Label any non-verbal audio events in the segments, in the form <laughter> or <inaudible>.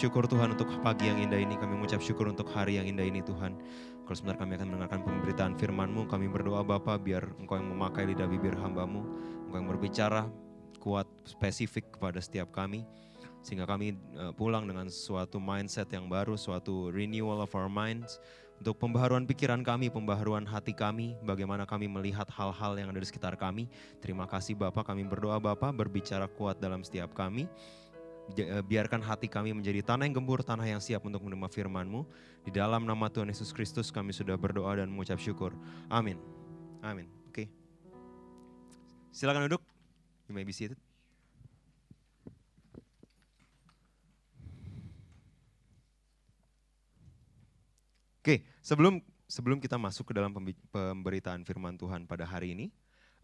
syukur Tuhan untuk pagi yang indah ini. Kami mengucap syukur untuk hari yang indah ini Tuhan. Kalau sebentar kami akan mendengarkan pemberitaan firman-Mu, kami berdoa Bapa biar Engkau yang memakai lidah bibir hamba-Mu, Engkau yang berbicara kuat spesifik kepada setiap kami sehingga kami uh, pulang dengan suatu mindset yang baru, suatu renewal of our minds untuk pembaharuan pikiran kami, pembaharuan hati kami, bagaimana kami melihat hal-hal yang ada di sekitar kami. Terima kasih Bapak, kami berdoa Bapak berbicara kuat dalam setiap kami. Eh, biarkan hati kami menjadi tanah yang gembur, tanah yang siap untuk menerima firman-Mu. Di dalam nama Tuhan Yesus Kristus kami sudah berdoa dan mengucap syukur. Amin. Amin. Oke. Okay. Silakan duduk. You may be seated. Oke, okay. sebelum sebelum kita masuk ke dalam pemberitaan firman Tuhan pada hari ini,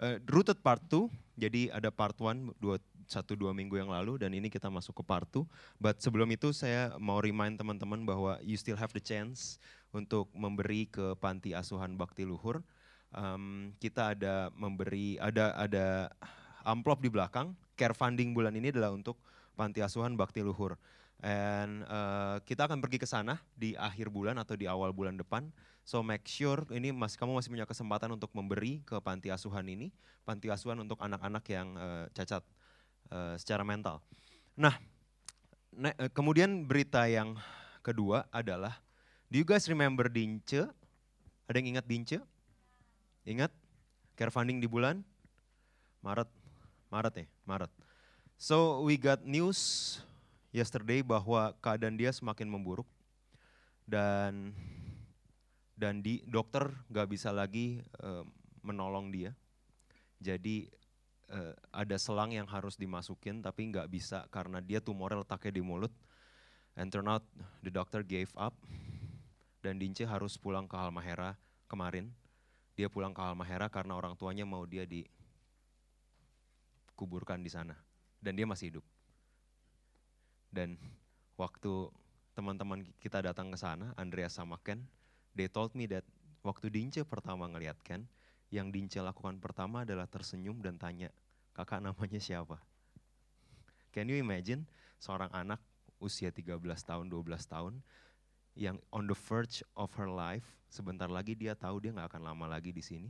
uh, rooted part 2, jadi ada part 1, dua, satu dua minggu yang lalu dan ini kita masuk ke part 2. But sebelum itu saya mau remind teman-teman bahwa you still have the chance untuk memberi ke panti asuhan Bakti Luhur. Um, kita ada memberi ada ada amplop di belakang. Care funding bulan ini adalah untuk panti asuhan Bakti Luhur. And uh, kita akan pergi ke sana di akhir bulan atau di awal bulan depan. So make sure ini masih kamu masih punya kesempatan untuk memberi ke panti asuhan ini, panti asuhan untuk anak-anak yang uh, cacat uh, secara mental. Nah, ne, uh, kemudian berita yang kedua adalah, do you guys remember Dince? Ada yang ingat Dince? Ingat? Care funding di bulan Maret, Maret ya, Maret. So we got news yesterday bahwa keadaan dia semakin memburuk dan dan di dokter nggak bisa lagi uh, menolong dia. Jadi uh, ada selang yang harus dimasukin tapi nggak bisa karena dia tumornya letaknya di mulut. And turn out the doctor gave up dan Dince harus pulang ke Halmahera kemarin. Dia pulang ke Halmahera karena orang tuanya mau dia dikuburkan di sana dan dia masih hidup. Dan waktu teman-teman kita datang ke sana, Andreas sama Ken, They told me that waktu Dince pertama ngeliat Ken, yang Dince lakukan pertama adalah tersenyum dan tanya, kakak namanya siapa? Can you imagine seorang anak usia 13 tahun, 12 tahun, yang on the verge of her life, sebentar lagi dia tahu dia nggak akan lama lagi di sini.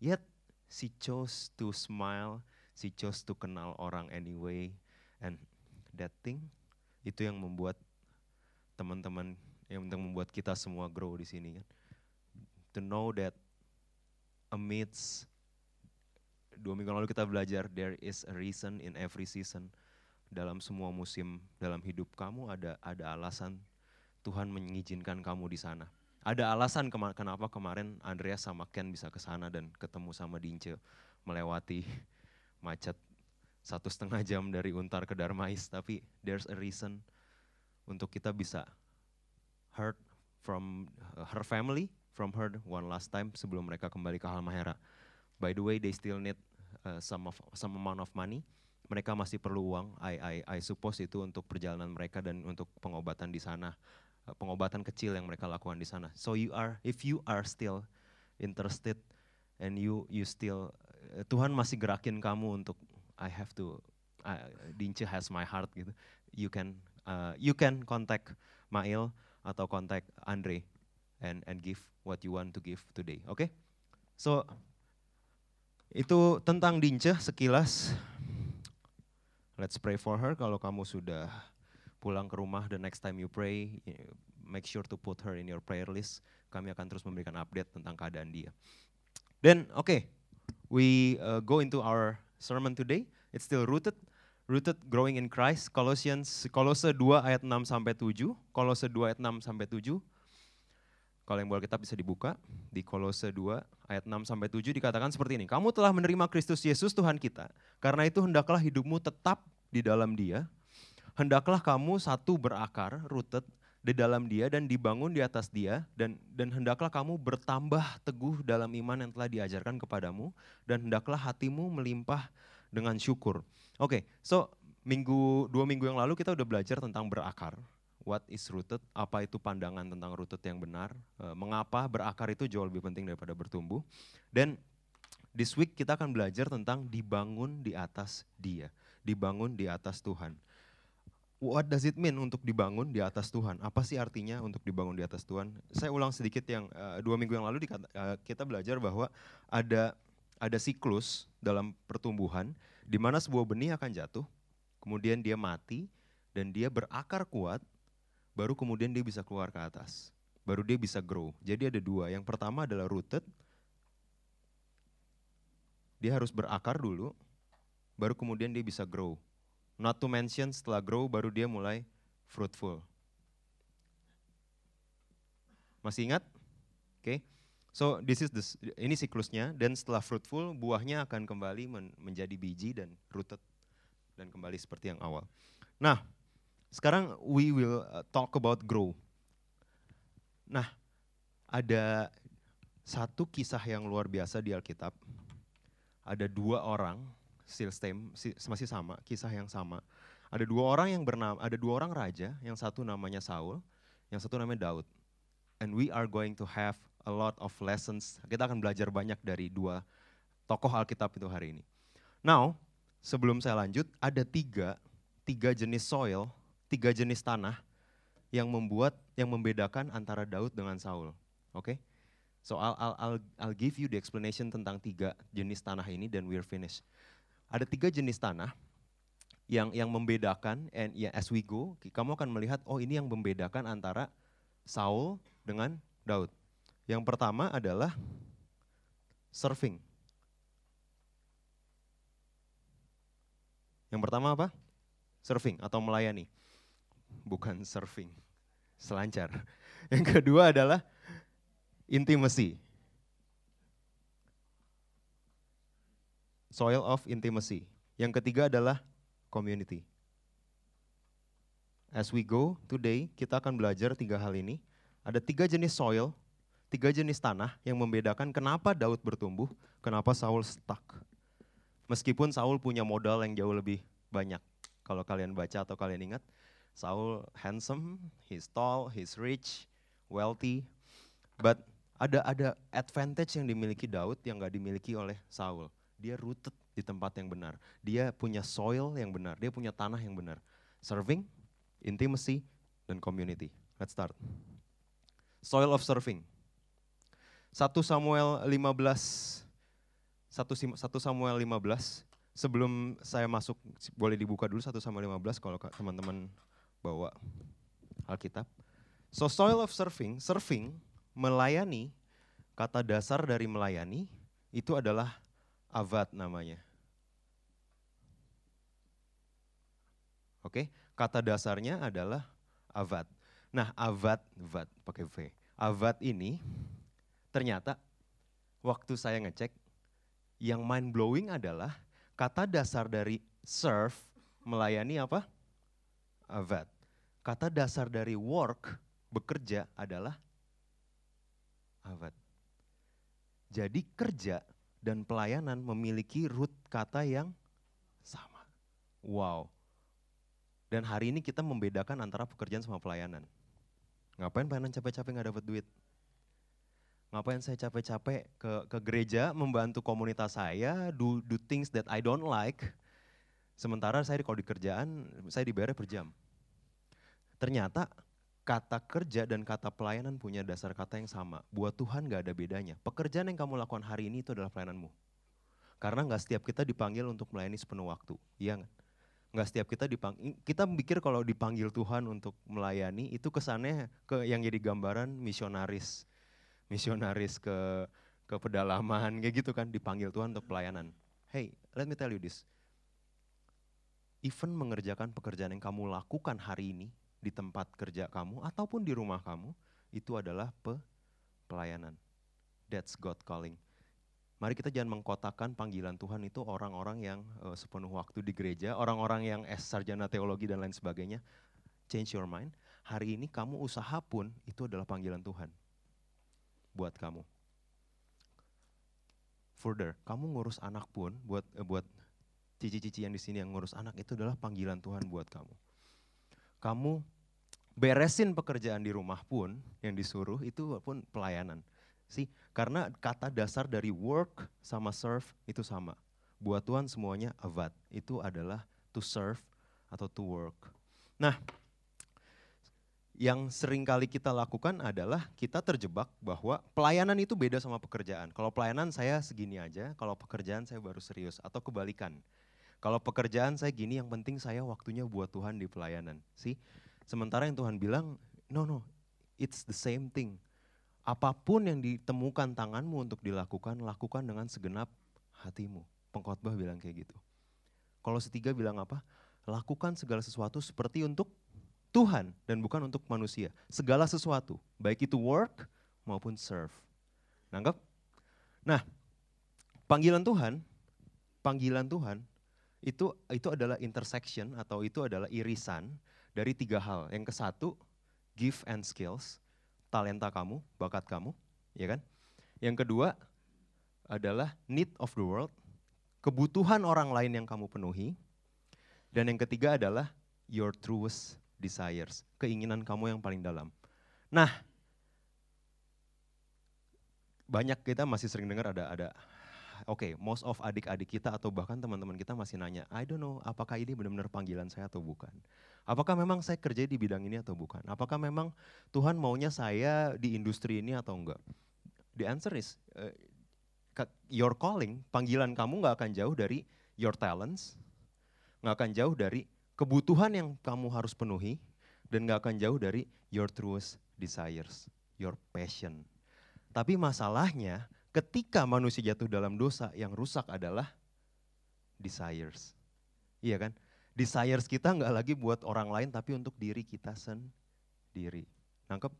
Yet she chose to smile, she chose to kenal orang anyway, and that thing itu yang membuat teman-teman yang membuat kita semua grow di sini kan. To know that amidst dua minggu lalu kita belajar there is a reason in every season dalam semua musim dalam hidup kamu ada ada alasan Tuhan mengizinkan kamu di sana. Ada alasan kema kenapa kemarin Andreas sama Ken bisa ke sana dan ketemu sama Dince melewati macet satu setengah jam dari Untar ke Darmais. Tapi there's a reason untuk kita bisa heard from her family, from her one last time sebelum mereka kembali ke Halmahera. By the way, they still need uh, some of some amount of money. Mereka masih perlu uang. I I I suppose itu untuk perjalanan mereka dan untuk pengobatan di sana, uh, pengobatan kecil yang mereka lakukan di sana. So you are, if you are still interested and you you still uh, Tuhan masih gerakin kamu untuk I have to uh, Dince has my heart gitu. You can uh, you can contact Mail atau kontak Andre and and give what you want to give today. Oke? Okay? So itu tentang Dince sekilas. Let's pray for her kalau kamu sudah pulang ke rumah the next time you pray make sure to put her in your prayer list. Kami akan terus memberikan update tentang keadaan dia. Then oke, okay, we uh, go into our sermon today. It's still rooted rooted growing in Christ. Colossians Kolose 2 ayat 6 sampai 7. Kolose 2 ayat 6 sampai 7. Kalau yang boleh kita bisa dibuka di Kolose 2 ayat 6 sampai 7 dikatakan seperti ini. Kamu telah menerima Kristus Yesus Tuhan kita. Karena itu hendaklah hidupmu tetap di dalam Dia. Hendaklah kamu satu berakar, rooted di dalam Dia dan dibangun di atas Dia dan dan hendaklah kamu bertambah teguh dalam iman yang telah diajarkan kepadamu dan hendaklah hatimu melimpah dengan syukur. Oke, okay, so minggu dua minggu yang lalu kita udah belajar tentang berakar. What is rooted? Apa itu pandangan tentang rooted yang benar? Uh, mengapa berakar itu jauh lebih penting daripada bertumbuh? Dan this week kita akan belajar tentang dibangun di atas Dia, dibangun di atas Tuhan. what does it mean untuk dibangun di atas Tuhan? Apa sih artinya untuk dibangun di atas Tuhan? Saya ulang sedikit yang uh, dua minggu yang lalu dikata, uh, kita belajar bahwa ada ada siklus dalam pertumbuhan di mana sebuah benih akan jatuh, kemudian dia mati dan dia berakar kuat, baru kemudian dia bisa keluar ke atas, baru dia bisa grow. Jadi ada dua. Yang pertama adalah rooted, dia harus berakar dulu, baru kemudian dia bisa grow. Not to mention setelah grow baru dia mulai fruitful. Masih ingat? Oke. Okay. So this is the, ini siklusnya dan setelah fruitful buahnya akan kembali men, menjadi biji dan rooted dan kembali seperti yang awal. Nah, sekarang we will uh, talk about grow. Nah, ada satu kisah yang luar biasa di Alkitab. Ada dua orang still same, masih sama, kisah yang sama. Ada dua orang yang bernama, ada dua orang raja, yang satu namanya Saul, yang satu namanya Daud. And we are going to have a lot of lessons. Kita akan belajar banyak dari dua tokoh Alkitab itu hari ini. Now, sebelum saya lanjut, ada tiga, tiga jenis soil, tiga jenis tanah yang membuat, yang membedakan antara Daud dengan Saul. Oke? Okay? So I'll, I'll, I'll, I'll give you the explanation tentang tiga jenis tanah ini dan we're finished ada tiga jenis tanah yang yang membedakan and ya as we go kamu akan melihat oh ini yang membedakan antara Saul dengan Daud. Yang pertama adalah surfing. Yang pertama apa? Surfing atau melayani. Bukan surfing. Selancar. <laughs> Yang kedua adalah intimacy. soil of intimacy. Yang ketiga adalah community. As we go today, kita akan belajar tiga hal ini. Ada tiga jenis soil, tiga jenis tanah yang membedakan kenapa Daud bertumbuh, kenapa Saul stuck. Meskipun Saul punya modal yang jauh lebih banyak. Kalau kalian baca atau kalian ingat, Saul handsome, he's tall, he's rich, wealthy, but ada ada advantage yang dimiliki Daud yang gak dimiliki oleh Saul dia rooted di tempat yang benar. Dia punya soil yang benar, dia punya tanah yang benar. Serving, intimacy, dan community. Let's start. Soil of serving. 1 Samuel 15 1 Samuel 15 sebelum saya masuk boleh dibuka dulu 1 Samuel 15 kalau teman-teman bawa Alkitab. So soil of serving, serving melayani kata dasar dari melayani itu adalah Avad namanya. Oke, kata dasarnya adalah avad. Nah, avad, avad pakai V. Avad ini ternyata waktu saya ngecek yang mind blowing adalah kata dasar dari serve melayani apa? Avad. Kata dasar dari work bekerja adalah avad. Jadi kerja dan pelayanan memiliki root kata yang sama. Wow. Dan hari ini kita membedakan antara pekerjaan sama pelayanan. Ngapain pelayanan capek-capek nggak dapat duit? Ngapain saya capek-capek ke, ke gereja membantu komunitas saya, do, do things that I don't like. Sementara saya kalau di kerjaan, saya dibayar per jam. Ternyata kata kerja dan kata pelayanan punya dasar kata yang sama. Buat Tuhan gak ada bedanya. Pekerjaan yang kamu lakukan hari ini itu adalah pelayananmu. Karena gak setiap kita dipanggil untuk melayani sepenuh waktu. Iya gak? Gak setiap kita dipanggil, kita pikir kalau dipanggil Tuhan untuk melayani itu kesannya ke yang jadi gambaran misionaris. Misionaris ke ke pedalaman kayak gitu kan dipanggil Tuhan untuk pelayanan. Hey, let me tell you this. Even mengerjakan pekerjaan yang kamu lakukan hari ini di tempat kerja kamu ataupun di rumah kamu, itu adalah pe pelayanan. That's God calling. Mari kita jangan mengkotakan panggilan Tuhan itu orang-orang yang uh, sepenuh waktu di gereja, orang-orang yang S sarjana teologi dan lain sebagainya. Change your mind. Hari ini kamu usaha pun itu adalah panggilan Tuhan buat kamu. Further, kamu ngurus anak pun buat uh, buat cici-cici yang di sini yang ngurus anak itu adalah panggilan Tuhan buat kamu kamu beresin pekerjaan di rumah pun yang disuruh itu pun pelayanan. Sih, karena kata dasar dari work sama serve itu sama. Buat Tuhan semuanya avad. Itu adalah to serve atau to work. Nah, yang sering kali kita lakukan adalah kita terjebak bahwa pelayanan itu beda sama pekerjaan. Kalau pelayanan saya segini aja, kalau pekerjaan saya baru serius atau kebalikan. Kalau pekerjaan saya gini, yang penting saya waktunya buat Tuhan di pelayanan. Sih, sementara yang Tuhan bilang, no no, it's the same thing. Apa pun yang ditemukan tanganmu untuk dilakukan, lakukan dengan segenap hatimu. Pengkhotbah bilang kayak gitu. Kalau setiga bilang apa? Lakukan segala sesuatu seperti untuk Tuhan dan bukan untuk manusia. Segala sesuatu, baik itu work maupun serve. Nanggap? Nah, panggilan Tuhan, panggilan Tuhan itu itu adalah intersection atau itu adalah irisan dari tiga hal. Yang ke satu, gift and skills, talenta kamu, bakat kamu, ya kan? Yang kedua adalah need of the world, kebutuhan orang lain yang kamu penuhi. Dan yang ketiga adalah your truest desires, keinginan kamu yang paling dalam. Nah, banyak kita masih sering dengar ada ada oke, okay, most of adik-adik kita atau bahkan teman-teman kita masih nanya, I don't know, apakah ini benar-benar panggilan saya atau bukan? Apakah memang saya kerja di bidang ini atau bukan? Apakah memang Tuhan maunya saya di industri ini atau enggak? The answer is, uh, your calling, panggilan kamu nggak akan jauh dari your talents, nggak akan jauh dari kebutuhan yang kamu harus penuhi dan gak akan jauh dari your truest desires, your passion. Tapi masalahnya ketika manusia jatuh dalam dosa yang rusak adalah desires. Iya kan? Desires kita nggak lagi buat orang lain tapi untuk diri kita sendiri. Nangkep?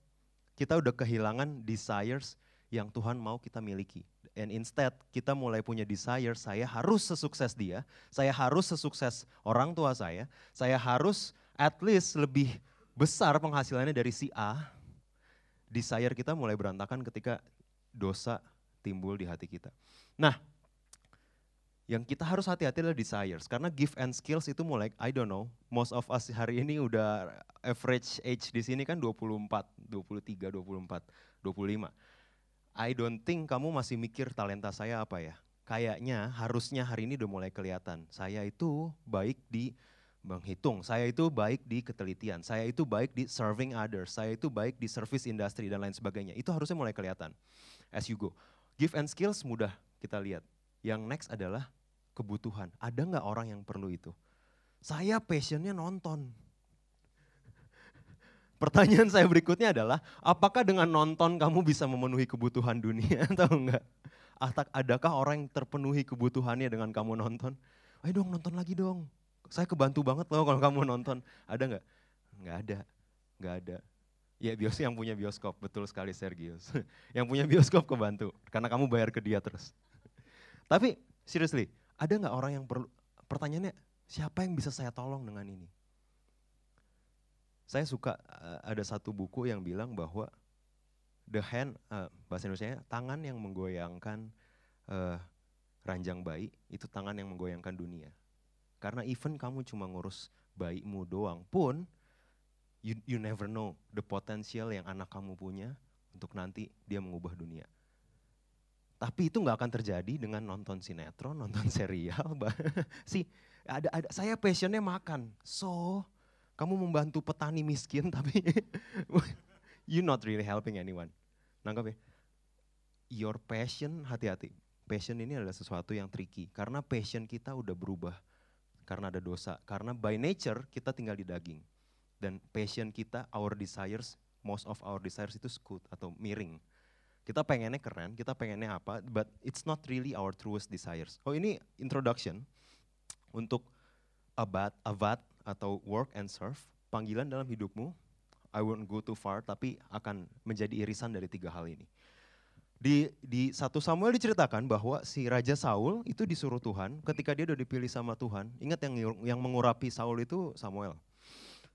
Kita udah kehilangan desires yang Tuhan mau kita miliki. And instead kita mulai punya desire, saya harus sesukses dia, saya harus sesukses orang tua saya, saya harus at least lebih besar penghasilannya dari si A. Desire kita mulai berantakan ketika dosa timbul di hati kita. Nah, yang kita harus hati-hati adalah desires. Karena gift and skills itu mulai, I don't know, most of us hari ini udah average age di sini kan 24, 23, 24, 25 I don't think kamu masih mikir talenta saya apa ya. Kayaknya harusnya hari ini udah mulai kelihatan. Saya itu baik di menghitung, saya itu baik di ketelitian, saya itu baik di serving others, saya itu baik di service industry dan lain sebagainya. Itu harusnya mulai kelihatan as you go. Give and skills mudah kita lihat. Yang next adalah kebutuhan. Ada nggak orang yang perlu itu? Saya passionnya nonton. <laughs> Pertanyaan saya berikutnya adalah, apakah dengan nonton kamu bisa memenuhi kebutuhan dunia <laughs> atau enggak? Adakah orang yang terpenuhi kebutuhannya dengan kamu nonton? Ayo dong nonton lagi dong. Saya kebantu banget loh kalau kamu nonton. Ada enggak? Enggak ada. Enggak ada. Ya bios yang punya bioskop, betul sekali Sergius. <laughs> yang punya bioskop kebantu, karena kamu bayar ke dia terus. <laughs> Tapi seriously, ada nggak orang yang perlu, pertanyaannya siapa yang bisa saya tolong dengan ini? Saya suka uh, ada satu buku yang bilang bahwa the hand, uh, bahasa Indonesia tangan yang menggoyangkan uh, ranjang bayi itu tangan yang menggoyangkan dunia. Karena even kamu cuma ngurus bayimu doang pun, you, you never know the potential yang anak kamu punya untuk nanti dia mengubah dunia. Tapi itu nggak akan terjadi dengan nonton sinetron, <laughs> nonton serial. <laughs> sih ada, ada saya passionnya makan, so kamu membantu petani miskin <laughs> tapi you not really helping anyone. Nangkap ya? Your passion, hati-hati. Passion ini adalah sesuatu yang tricky. Karena passion kita udah berubah. Karena ada dosa. Karena by nature kita tinggal di daging. Dan passion kita, our desires, most of our desires itu skut atau miring. Kita pengennya keren, kita pengennya apa, but it's not really our truest desires. Oh ini introduction untuk abad, abad atau work and serve, panggilan dalam hidupmu, I won't go too far, tapi akan menjadi irisan dari tiga hal ini. Di, di satu Samuel diceritakan bahwa si Raja Saul itu disuruh Tuhan ketika dia udah dipilih sama Tuhan. Ingat yang yang mengurapi Saul itu Samuel.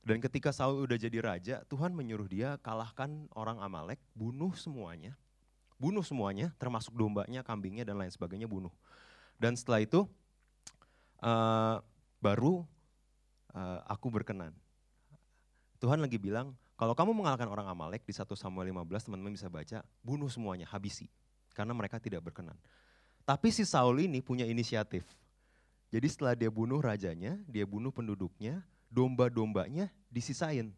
Dan ketika Saul udah jadi raja, Tuhan menyuruh dia kalahkan orang Amalek, bunuh semuanya. Bunuh semuanya, termasuk dombanya, kambingnya, dan lain sebagainya, bunuh. Dan setelah itu, uh, baru uh, aku berkenan. Tuhan lagi bilang, kalau kamu mengalahkan orang Amalek di 1 Samuel 15, teman-teman bisa baca, bunuh semuanya, habisi. Karena mereka tidak berkenan. Tapi si Saul ini punya inisiatif. Jadi setelah dia bunuh rajanya, dia bunuh penduduknya, domba-dombanya disisain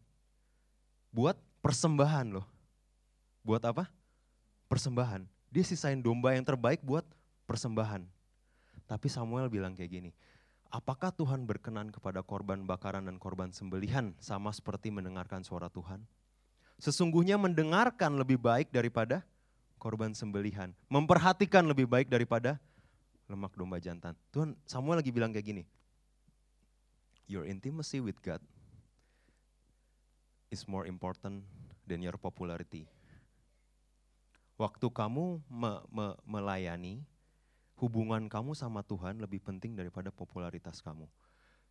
buat persembahan loh. Buat apa? Persembahan. Dia sisain domba yang terbaik buat persembahan. Tapi Samuel bilang kayak gini, apakah Tuhan berkenan kepada korban bakaran dan korban sembelihan sama seperti mendengarkan suara Tuhan? Sesungguhnya mendengarkan lebih baik daripada korban sembelihan. Memperhatikan lebih baik daripada lemak domba jantan. Tuhan Samuel lagi bilang kayak gini, your intimacy with God is more important than your popularity. Waktu kamu me, me, melayani, hubungan kamu sama Tuhan lebih penting daripada popularitas kamu.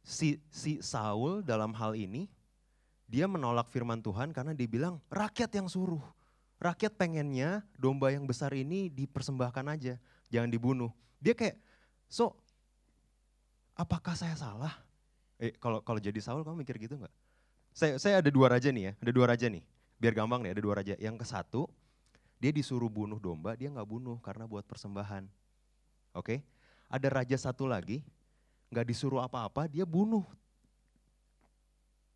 Si, si Saul dalam hal ini, dia menolak firman Tuhan karena dia bilang rakyat yang suruh. Rakyat pengennya domba yang besar ini dipersembahkan aja, jangan dibunuh. Dia kayak, so apakah saya salah? Eh, kalau kalau jadi Saul kamu mikir gitu nggak? Saya, saya ada dua raja nih ya, ada dua raja nih. Biar gampang nih, ada dua raja. Yang ke satu, dia disuruh bunuh domba, dia nggak bunuh karena buat persembahan. Oke, okay? ada raja satu lagi, nggak disuruh apa-apa, dia bunuh.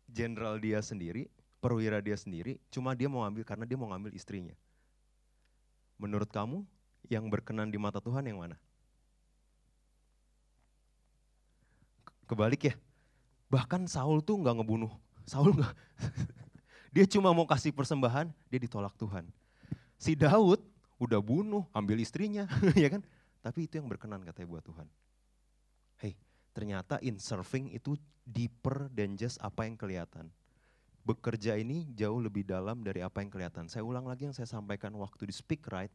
Jenderal dia sendiri, perwira dia sendiri, cuma dia mau ambil karena dia mau ngambil istrinya. Menurut kamu, yang berkenan di mata Tuhan yang mana? Kebalik ya, bahkan Saul tuh nggak ngebunuh Saul enggak. <laughs> dia cuma mau kasih persembahan, dia ditolak Tuhan. Si Daud udah bunuh, ambil istrinya, <laughs> ya kan? Tapi itu yang berkenan katanya buat Tuhan. Hei, ternyata in serving itu deeper than just apa yang kelihatan. Bekerja ini jauh lebih dalam dari apa yang kelihatan. Saya ulang lagi yang saya sampaikan waktu di speak right.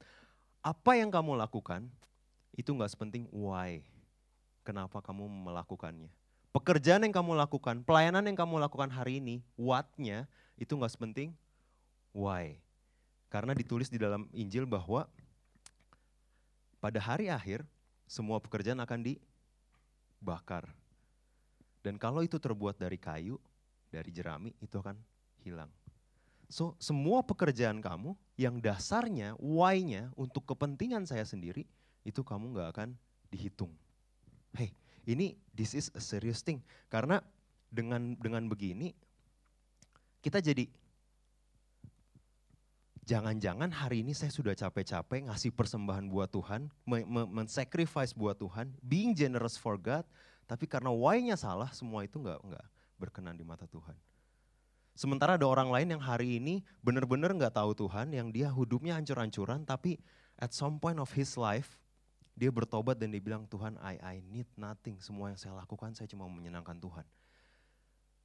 Apa yang kamu lakukan itu nggak sepenting why. Kenapa kamu melakukannya pekerjaan yang kamu lakukan, pelayanan yang kamu lakukan hari ini, what-nya itu nggak sepenting why. Karena ditulis di dalam Injil bahwa pada hari akhir semua pekerjaan akan dibakar. Dan kalau itu terbuat dari kayu, dari jerami, itu akan hilang. So, semua pekerjaan kamu yang dasarnya, why-nya untuk kepentingan saya sendiri, itu kamu nggak akan dihitung. Hei, ini this is a serious thing karena dengan dengan begini kita jadi jangan-jangan hari ini saya sudah capek-capek ngasih persembahan buat Tuhan, men-sacrifice buat Tuhan, being generous for God, tapi karena why-nya salah, semua itu nggak nggak berkenan di mata Tuhan. Sementara ada orang lain yang hari ini benar-benar nggak tahu Tuhan, yang dia hidupnya hancur-hancuran, tapi at some point of his life dia bertobat dan dia bilang, Tuhan I, I need nothing. Semua yang saya lakukan saya cuma menyenangkan Tuhan.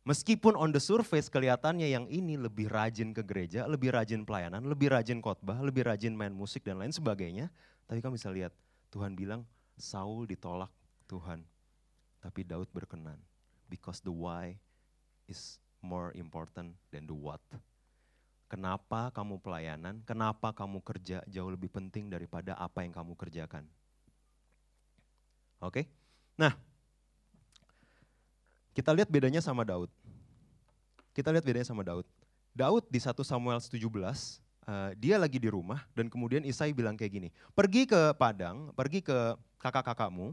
Meskipun on the surface kelihatannya yang ini lebih rajin ke gereja, lebih rajin pelayanan, lebih rajin khotbah, lebih rajin main musik dan lain sebagainya. Tapi kamu bisa lihat, Tuhan bilang Saul ditolak Tuhan. Tapi Daud berkenan. Because the why is more important than the what. Kenapa kamu pelayanan, kenapa kamu kerja jauh lebih penting daripada apa yang kamu kerjakan. Oke. Okay? Nah, kita lihat bedanya sama Daud. Kita lihat bedanya sama Daud. Daud di 1 Samuel 17, uh, eh, dia lagi di rumah dan kemudian Isai bilang kayak gini, pergi ke padang, pergi ke kakak-kakakmu,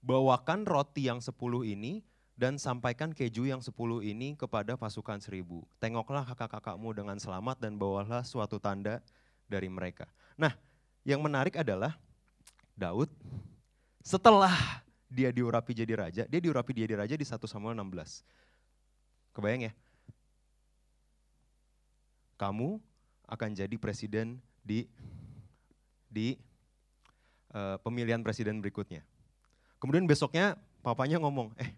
bawakan roti yang sepuluh ini dan sampaikan keju yang sepuluh ini kepada pasukan seribu. Tengoklah kakak-kakakmu dengan selamat dan bawalah suatu tanda dari mereka. Nah, yang menarik adalah Daud setelah dia diurapi jadi raja, dia diurapi jadi raja di 1 Samuel 16. Kebayang ya? Kamu akan jadi presiden di di uh, pemilihan presiden berikutnya. Kemudian besoknya papanya ngomong, eh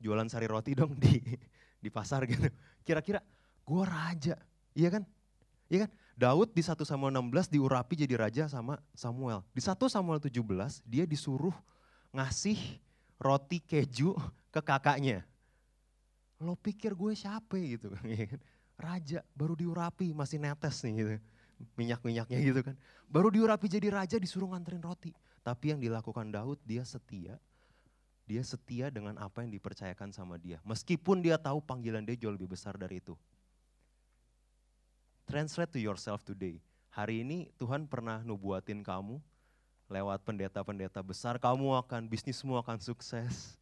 jualan sari roti dong di di pasar <laughs> gitu. Kira-kira gue raja, iya kan? Iya kan? Daud di 1 Samuel 16 diurapi jadi raja sama Samuel. Di 1 Samuel 17 dia disuruh ngasih roti keju ke kakaknya. Lo pikir gue siapa gitu <laughs> kan. Raja baru diurapi masih netes nih gitu. Minyak-minyaknya gitu kan. Baru diurapi jadi raja disuruh nganterin roti. Tapi yang dilakukan Daud dia setia. Dia setia dengan apa yang dipercayakan sama dia. Meskipun dia tahu panggilan dia jauh lebih besar dari itu. Translate to yourself today. Hari ini Tuhan pernah nubuatin kamu lewat pendeta-pendeta besar, kamu akan, bisnismu akan sukses,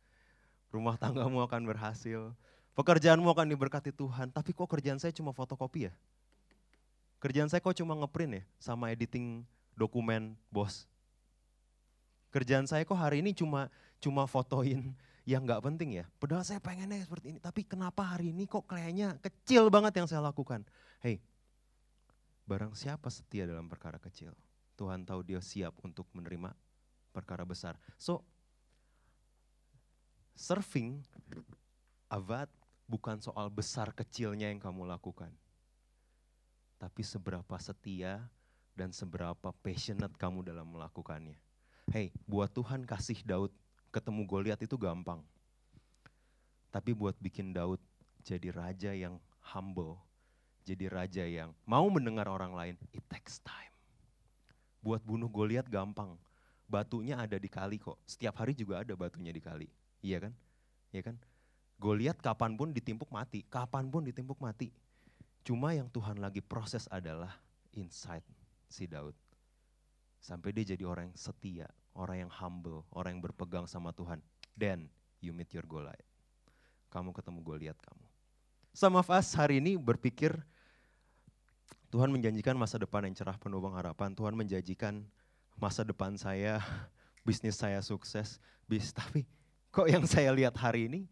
rumah tanggamu akan berhasil, Pekerjaanmu akan diberkati Tuhan, tapi kok kerjaan saya cuma fotokopi ya? Kerjaan saya kok cuma ngeprint ya sama editing dokumen bos. Kerjaan saya kok hari ini cuma cuma fotoin <laughs> yang nggak penting ya. Padahal saya pengennya seperti ini, tapi kenapa hari ini kok kayaknya kecil banget yang saya lakukan? Hei, barang siapa setia dalam perkara kecil, Tuhan tahu dia siap untuk menerima perkara besar. So, surfing, avad, bukan soal besar kecilnya yang kamu lakukan. Tapi seberapa setia dan seberapa passionate kamu dalam melakukannya. Hey, buat Tuhan kasih Daud ketemu Goliat itu gampang. Tapi buat bikin Daud jadi raja yang humble, jadi raja yang mau mendengar orang lain, it takes time. Buat bunuh Goliat gampang, batunya ada di kali kok. Setiap hari juga ada batunya di kali. Iya kan? Iya kan? Goliat kapan pun ditimpuk mati, kapan pun ditimpuk mati. Cuma yang Tuhan lagi proses adalah insight si Daud. Sampai dia jadi orang yang setia, orang yang humble, orang yang berpegang sama Tuhan. Then you meet your Goliath. Kamu ketemu Goliat kamu. Some of us hari ini berpikir Tuhan menjanjikan masa depan yang cerah penuh pengharapan. Tuhan menjanjikan masa depan saya, <laughs> bisnis saya sukses, bis tapi kok yang saya lihat hari ini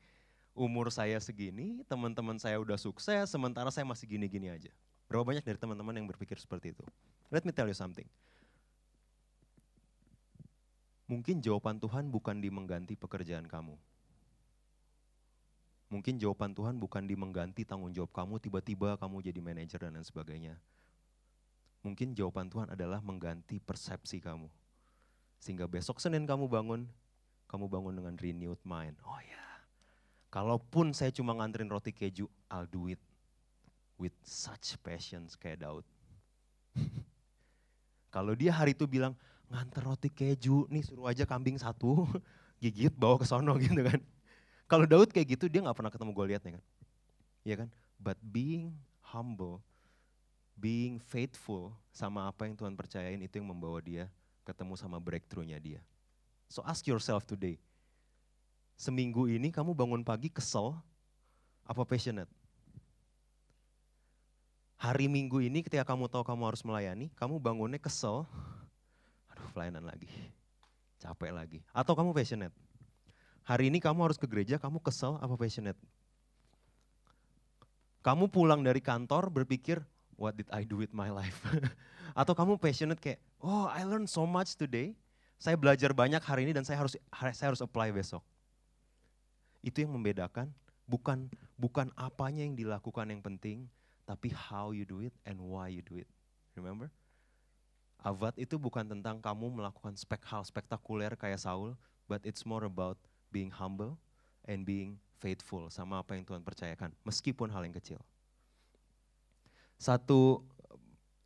umur saya segini, teman-teman saya udah sukses, sementara saya masih gini-gini aja. Berapa banyak dari teman-teman yang berpikir seperti itu? Let me tell you something. Mungkin jawaban Tuhan bukan di mengganti pekerjaan kamu. Mungkin jawaban Tuhan bukan di mengganti tanggung jawab kamu, tiba-tiba kamu jadi manajer dan lain sebagainya mungkin jawaban Tuhan adalah mengganti persepsi kamu. Sehingga besok Senin kamu bangun, kamu bangun dengan renewed mind. Oh ya, kalaupun saya cuma nganterin roti keju, I'll do it with such passion kayak Daud. <laughs> Kalau dia hari itu bilang, nganter roti keju, nih suruh aja kambing satu, <laughs> gigit bawa ke sono <laughs> gitu kan. Kalau Daud kayak gitu, dia gak pernah ketemu Goliat kan. Iya kan? But being humble being faithful sama apa yang Tuhan percayain itu yang membawa dia ketemu sama breakthrough-nya dia. So ask yourself today, seminggu ini kamu bangun pagi kesel, apa passionate? Hari minggu ini ketika kamu tahu kamu harus melayani, kamu bangunnya kesel, aduh pelayanan lagi, capek lagi. Atau kamu passionate? Hari ini kamu harus ke gereja, kamu kesel apa passionate? Kamu pulang dari kantor berpikir, what did I do with my life? <laughs> Atau kamu passionate kayak, oh I learned so much today, saya belajar banyak hari ini dan saya harus saya harus apply besok. Itu yang membedakan, bukan bukan apanya yang dilakukan yang penting, tapi how you do it and why you do it. Remember? Avad itu bukan tentang kamu melakukan spek hal spektakuler kayak Saul, but it's more about being humble and being faithful sama apa yang Tuhan percayakan, meskipun hal yang kecil satu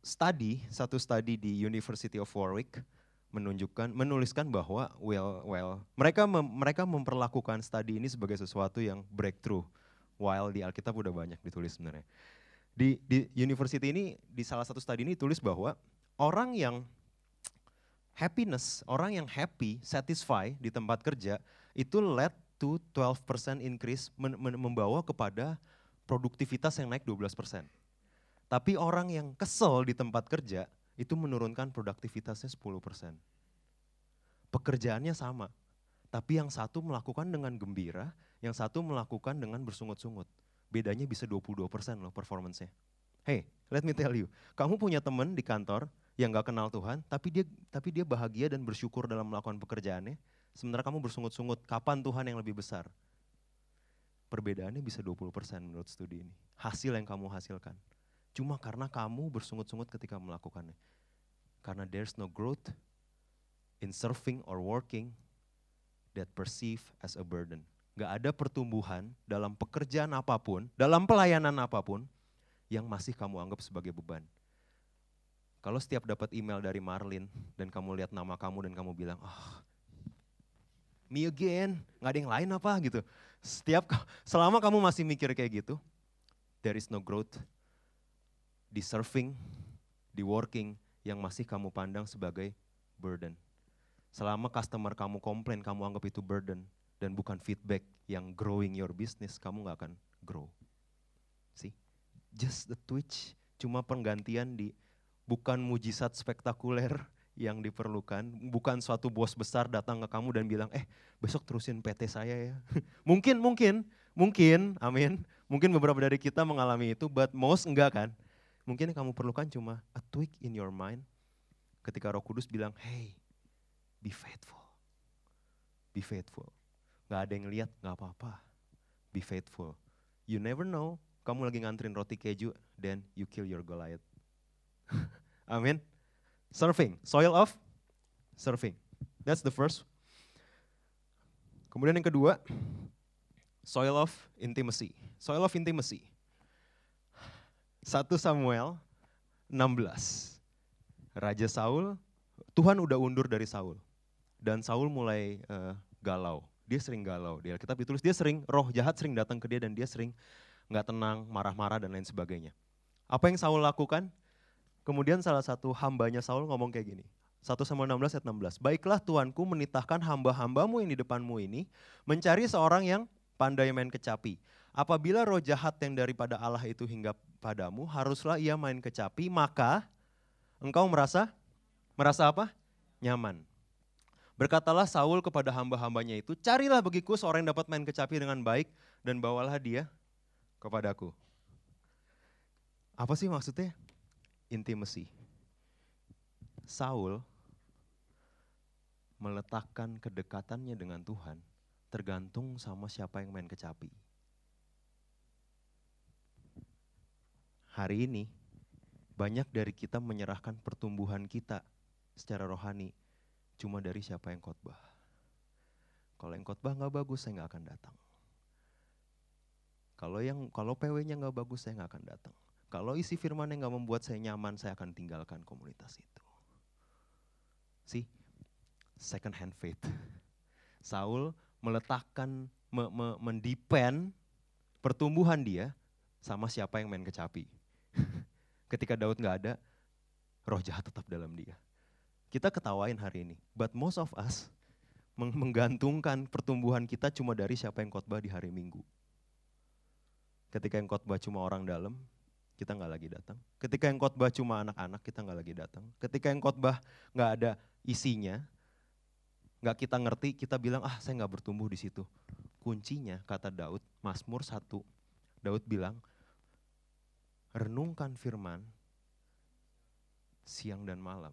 study, satu study di University of Warwick menunjukkan menuliskan bahwa well well mereka mem, mereka memperlakukan studi ini sebagai sesuatu yang breakthrough while di Alkitab udah banyak ditulis sebenarnya. Di di university ini di salah satu studi ini tulis bahwa orang yang happiness, orang yang happy, satisfy di tempat kerja itu led to 12% increase membawa kepada produktivitas yang naik 12%. Tapi orang yang kesel di tempat kerja itu menurunkan produktivitasnya 10%. Pekerjaannya sama, tapi yang satu melakukan dengan gembira, yang satu melakukan dengan bersungut-sungut. Bedanya bisa 22% loh performance-nya. Hey, let me tell you, kamu punya teman di kantor yang gak kenal Tuhan, tapi dia tapi dia bahagia dan bersyukur dalam melakukan pekerjaannya, sementara kamu bersungut-sungut, kapan Tuhan yang lebih besar? Perbedaannya bisa 20% menurut studi ini. Hasil yang kamu hasilkan. Cuma karena kamu bersungut-sungut ketika melakukannya. Karena there's no growth in serving or working that perceive as a burden. Gak ada pertumbuhan dalam pekerjaan apa pun, dalam pelayanan apa pun, yang masih kamu anggap sebagai beban. Kalau setiap dapat email dari Marlin dan kamu lihat nama kamu dan kamu bilang, oh, me again, gak ada yang lain apa gitu. Setiap selama kamu masih mikir kayak gitu, there is no growth di surfing, di working yang masih kamu pandang sebagai burden. Selama customer kamu komplain, kamu anggap itu burden dan bukan feedback yang growing your business, kamu nggak akan grow. See? Just the twitch, cuma penggantian di bukan mujizat spektakuler yang diperlukan, bukan suatu bos besar datang ke kamu dan bilang, eh besok terusin PT saya ya. <laughs> mungkin, mungkin, mungkin, amin. Mungkin beberapa dari kita mengalami itu, but most enggak kan. Mungkin yang kamu perlukan cuma a tweak in your mind ketika roh kudus bilang, hey, be faithful. Be faithful. Gak ada yang lihat, gak apa-apa. Be faithful. You never know, kamu lagi ngantrin roti keju, then you kill your Goliath. <laughs> Amin. Surfing, soil of surfing. That's the first. Kemudian yang kedua, soil of intimacy. Soil of intimacy. 1 Samuel 16. Raja Saul, Tuhan udah undur dari Saul. Dan Saul mulai uh, galau. Dia sering galau. Di Alkitab ditulis dia sering, roh jahat sering datang ke dia dan dia sering nggak tenang, marah-marah dan lain sebagainya. Apa yang Saul lakukan? Kemudian salah satu hambanya Saul ngomong kayak gini. 1 Samuel 16 ayat 16. Baiklah Tuanku menitahkan hamba-hambamu yang di depanmu ini mencari seorang yang pandai main kecapi. Apabila roh jahat yang daripada Allah itu hingga padamu, haruslah ia main kecapi, maka engkau merasa merasa apa? Nyaman. Berkatalah Saul kepada hamba-hambanya itu, carilah bagiku seorang yang dapat main kecapi dengan baik dan bawalah dia kepadaku. Apa sih maksudnya? Intimacy. Saul meletakkan kedekatannya dengan Tuhan tergantung sama siapa yang main kecapi. Hari ini banyak dari kita menyerahkan pertumbuhan kita secara rohani cuma dari siapa yang khotbah. Kalau yang khotbah nggak bagus, saya nggak akan datang. Kalau yang kalau PW-nya nggak bagus, saya nggak akan datang. Kalau isi firman yang nggak membuat saya nyaman, saya akan tinggalkan komunitas itu. See, second hand faith. <laughs> Saul meletakkan, me, me, mendepend pertumbuhan dia sama siapa yang main kecapi. <laughs> Ketika Daud nggak ada, roh jahat tetap dalam dia. Kita ketawain hari ini, but most of us <laughs> menggantungkan pertumbuhan kita cuma dari siapa yang khotbah di hari Minggu. Ketika yang khotbah cuma orang dalam, kita nggak lagi datang. Ketika yang khotbah cuma anak-anak, kita nggak lagi datang. Ketika yang khotbah nggak ada isinya, nggak kita ngerti, kita bilang ah saya nggak bertumbuh di situ. Kuncinya kata Daud, Mazmur 1, Daud bilang renungkan firman siang dan malam.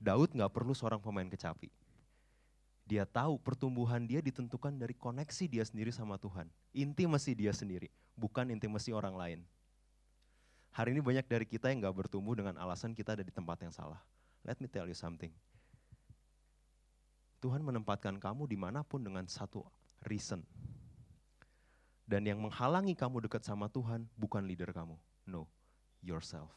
Daud nggak perlu seorang pemain kecapi. Dia tahu pertumbuhan dia ditentukan dari koneksi dia sendiri sama Tuhan. Intimasi dia sendiri, bukan intimasi orang lain. Hari ini banyak dari kita yang nggak bertumbuh dengan alasan kita ada di tempat yang salah. Let me tell you something. Tuhan menempatkan kamu di mana pun dengan satu reason. Dan yang menghalangi kamu dekat sama Tuhan bukan leader kamu. No, yourself.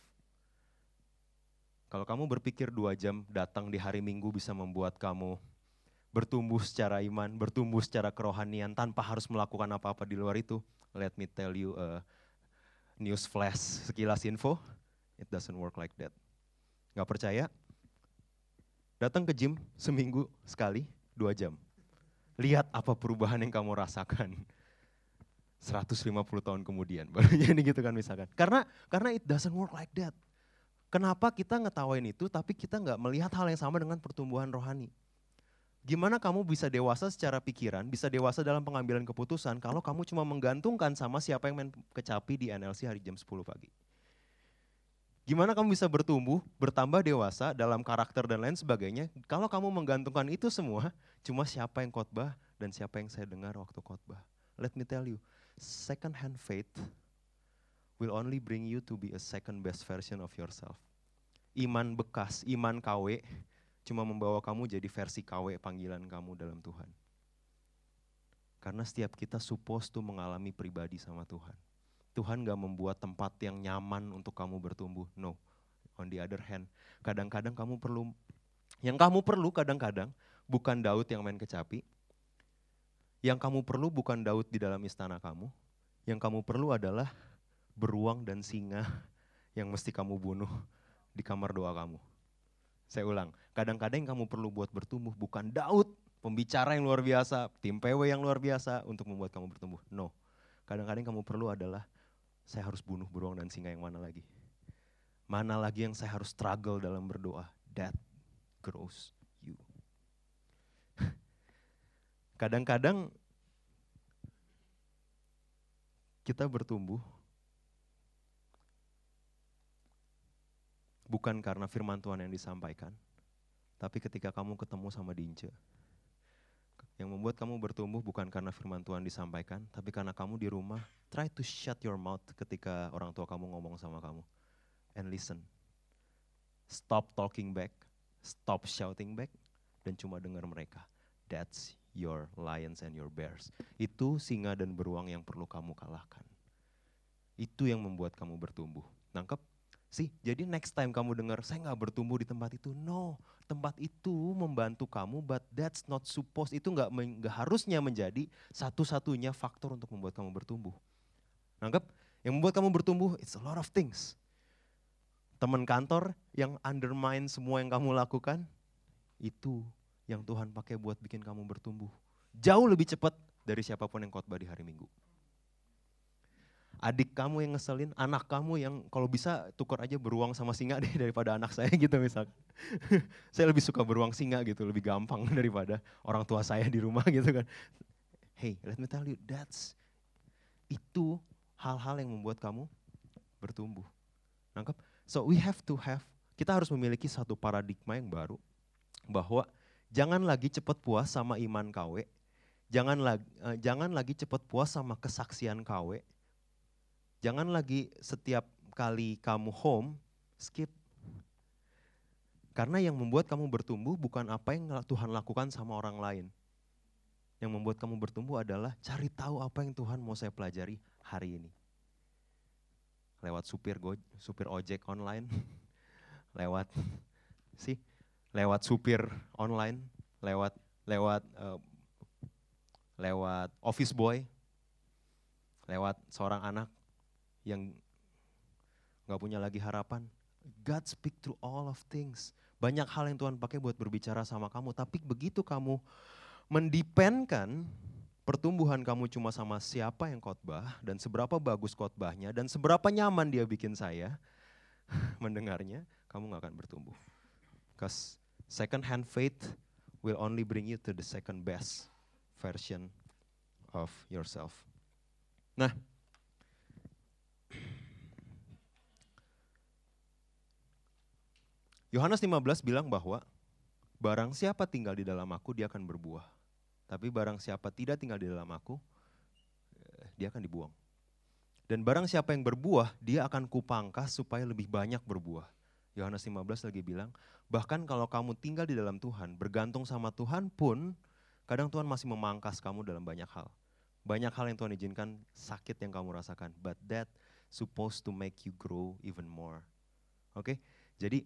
Kalau kamu berpikir dua jam datang di hari Minggu bisa membuat kamu bertumbuh secara iman, bertumbuh secara kerohanian tanpa harus melakukan apa-apa di luar itu, let me tell you a news flash sekilas info, it doesn't work like that. Gak percaya? Datang ke gym seminggu sekali, dua jam. Lihat apa perubahan yang kamu rasakan <laughs> 150 tahun kemudian <laughs> baru jadi gitu kan misalkan. Karena karena it doesn't work like that. Kenapa kita ngetawain itu tapi kita nggak melihat hal yang sama dengan pertumbuhan rohani? Gimana kamu bisa dewasa secara pikiran, bisa dewasa dalam pengambilan keputusan kalau kamu cuma menggantungkan sama siapa yang main kecapi di NLC hari jam 10 pagi? Gimana kamu bisa bertumbuh, bertambah dewasa dalam karakter dan lain sebagainya kalau kamu menggantungkan itu semua cuma siapa yang khotbah dan siapa yang saya dengar waktu khotbah? Let me tell you, second hand faith will only bring you to be a second best version of yourself. Iman bekas, iman KW cuma membawa kamu jadi versi KW panggilan kamu dalam Tuhan. Karena setiap kita supposed to mengalami pribadi sama Tuhan. Tuhan gak membuat tempat yang nyaman untuk kamu bertumbuh. No. On the other hand, kadang-kadang kamu perlu, yang kamu perlu kadang-kadang bukan Daud yang main kecapi, yang kamu perlu bukan Daud di dalam istana kamu, yang kamu perlu adalah beruang dan singa <laughs> yang mesti kamu bunuh di kamar doa kamu. Saya ulang, kadang-kadang yang kamu perlu buat bertumbuh bukan Daud, pembicara yang luar biasa, tim PW yang luar biasa untuk membuat kamu bertumbuh. No, kadang-kadang kamu perlu adalah saya harus bunuh beruang dan singa yang mana lagi? Mana lagi yang saya harus struggle dalam berdoa? That grows you. <laughs> Kadang-kadang kita bertumbuh bukan karena firman Tuhan yang disampaikan, tapi ketika kamu ketemu sama Dince, yang membuat kamu bertumbuh bukan karena firman Tuhan disampaikan, tapi karena kamu di rumah, try to shut your mouth ketika orang tua kamu ngomong sama kamu. And listen. Stop talking back, stop shouting back, dan cuma dengar mereka. That's your lions and your bears. Itu singa dan beruang yang perlu kamu kalahkan. Itu yang membuat kamu bertumbuh. Nangkep? Sih? Jadi next time kamu dengar, saya nggak bertumbuh di tempat itu. No, tempat itu membantu kamu, but that's not supposed, itu nggak nggak harusnya menjadi satu-satunya faktor untuk membuat kamu bertumbuh. Nangkep? Yang membuat kamu bertumbuh, it's a lot of things. Teman kantor yang undermine semua yang kamu lakukan, itu yang Tuhan pakai buat bikin kamu bertumbuh. Jauh lebih cepat dari siapa pun yang khotbah di hari Minggu adik kamu yang ngeselin, anak kamu yang kalau bisa tukar aja beruang sama singa <laughs> deh daripada anak saya gitu misal. <laughs> saya lebih suka beruang singa gitu, lebih gampang <laughs> daripada orang tua saya di rumah gitu kan. Hey, let me tell you, that's itu hal-hal yang membuat kamu bertumbuh. Nangkep? So we have to have, kita harus memiliki satu paradigma yang baru bahwa jangan lagi cepat puas sama iman KW, jangan lagi, uh, jangan lagi cepat puas sama kesaksian KW, Jangan lagi setiap kali kamu home, skip. Karena yang membuat kamu bertumbuh bukan apa yang Tuhan lakukan sama orang lain. Yang membuat kamu bertumbuh adalah cari tahu apa yang Tuhan mau saya pelajari hari ini. Lewat supir go, supir ojek online, <laughs> lewat sih, lewat supir online, lewat lewat uh, lewat office boy, lewat seorang anak yang nggak punya lagi harapan. God speak through all of things. Banyak hal yang Tuhan pakai buat berbicara sama kamu, tapi begitu kamu mendependkan pertumbuhan kamu cuma sama siapa yang khotbah dan seberapa bagus khotbahnya dan seberapa nyaman dia bikin saya <laughs> mendengarnya, kamu nggak akan bertumbuh. Because second hand faith will only bring you to the second best version of yourself. Nah, Yohanes 15 bilang bahwa barang siapa tinggal di dalam aku dia akan berbuah. Tapi barang siapa tidak tinggal di dalam aku dia akan dibuang. Dan barang siapa yang berbuah dia akan kupangkas supaya lebih banyak berbuah. Yohanes 15 lagi bilang, bahkan kalau kamu tinggal di dalam Tuhan, bergantung sama Tuhan pun, kadang Tuhan masih memangkas kamu dalam banyak hal. Banyak hal yang Tuhan izinkan sakit yang kamu rasakan, but that supposed to make you grow even more. Oke, okay? jadi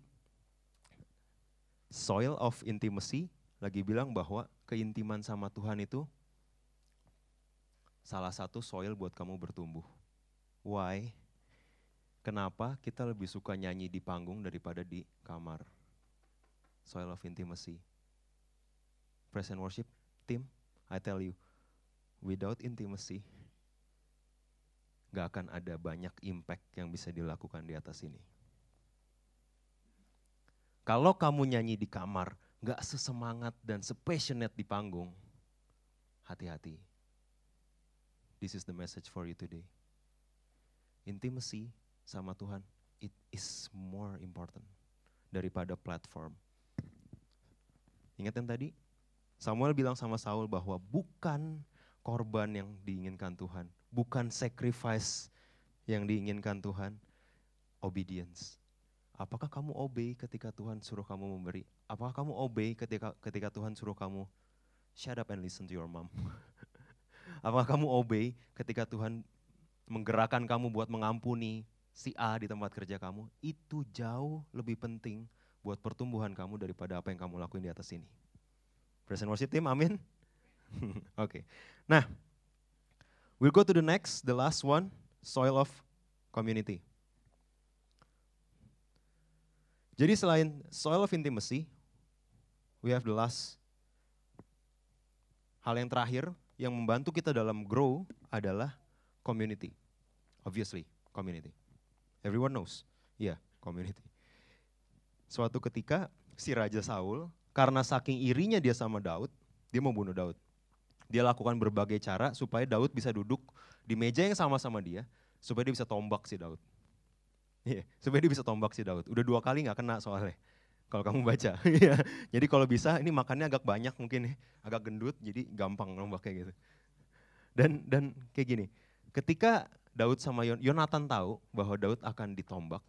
soil of intimacy lagi bilang bahwa keintiman sama Tuhan itu salah satu soil buat kamu bertumbuh. Why? Kenapa kita lebih suka nyanyi di panggung daripada di kamar? Soil of intimacy. Present worship team, I tell you, without intimacy, gak akan ada banyak impact yang bisa dilakukan di atas ini. Kalau kamu nyanyi di kamar, gak sesemangat dan sepassionate di panggung, hati-hati. This is the message for you today. Intimacy sama Tuhan, it is more important daripada platform. Ingat yang tadi? Samuel bilang sama Saul bahwa bukan korban yang diinginkan Tuhan, bukan sacrifice yang diinginkan Tuhan, obedience. Apakah kamu obey ketika Tuhan suruh kamu memberi? Apakah kamu obey ketika ketika Tuhan suruh kamu shut up and listen to your mom? <laughs> Apakah kamu obey ketika Tuhan menggerakkan kamu buat mengampuni si A di tempat kerja kamu? Itu jauh lebih penting buat pertumbuhan kamu daripada apa yang kamu lakuin di atas ini. Present worship team, amin. <laughs> Oke. okay. Nah, we'll go to the next, the last one, soil of community. Jadi selain soil of intimacy, we have the last hal yang terakhir yang membantu kita dalam grow adalah Community. Obviously, community. Everyone knows. Iya, yeah, community. Suatu ketika si Raja Saul, karena saking irinya dia sama Daud, dia mau bunuh Daud. Dia lakukan berbagai cara supaya Daud bisa duduk di meja yang sama sama dia, supaya dia bisa tombak si Daud. Iya, supaya dia bisa tombak si Daud. Udah dua kali nggak kena soalnya. Kalau kamu baca. <laughs> Iya. jadi kalau bisa ini makannya agak banyak mungkin ya, agak gendut jadi gampang nombaknya gitu. Dan dan kayak gini, ketika Daud sama Yon, Yonatan tahu bahwa Daud akan ditombak,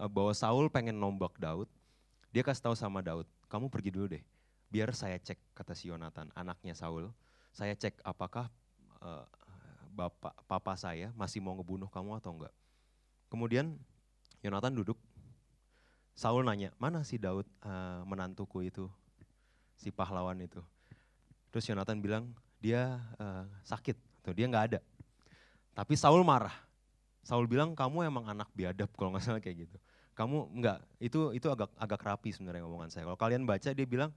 eh, bahwa Saul pengen nombak Daud, dia kasih tahu sama Daud, kamu pergi dulu deh, biar saya cek kata si Yonatan, anaknya Saul, saya cek apakah uh, bapak papa saya masih mau ngebunuh kamu atau enggak. Kemudian Yonatan duduk, Saul nanya, mana si Daud uh, menantuku itu, si pahlawan itu. Terus Yonatan bilang, dia uh, sakit, tuh dia nggak ada. Tapi Saul marah. Saul bilang kamu emang anak biadab kalau nggak salah kayak gitu. Kamu enggak, itu itu agak agak rapi sebenarnya ngomongan saya. Kalau kalian baca dia bilang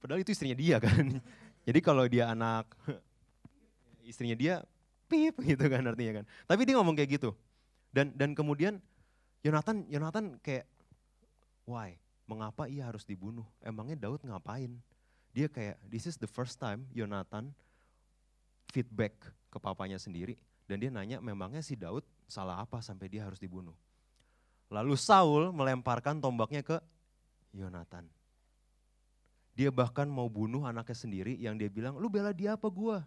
Padahal itu istrinya dia kan. <laughs> Jadi kalau dia anak istrinya dia pip gitu kan artinya kan. Tapi dia ngomong kayak gitu. Dan dan kemudian Yonatan Yonatan kayak why? Mengapa ia harus dibunuh? Emangnya Daud ngapain? Dia kayak this is the first time Yonatan feedback ke papanya sendiri dan dia nanya memangnya si Daud salah apa sampai dia harus dibunuh. Lalu Saul melemparkan tombaknya ke Yonatan. Dia bahkan mau bunuh anaknya sendiri yang dia bilang, lu bela dia apa gua?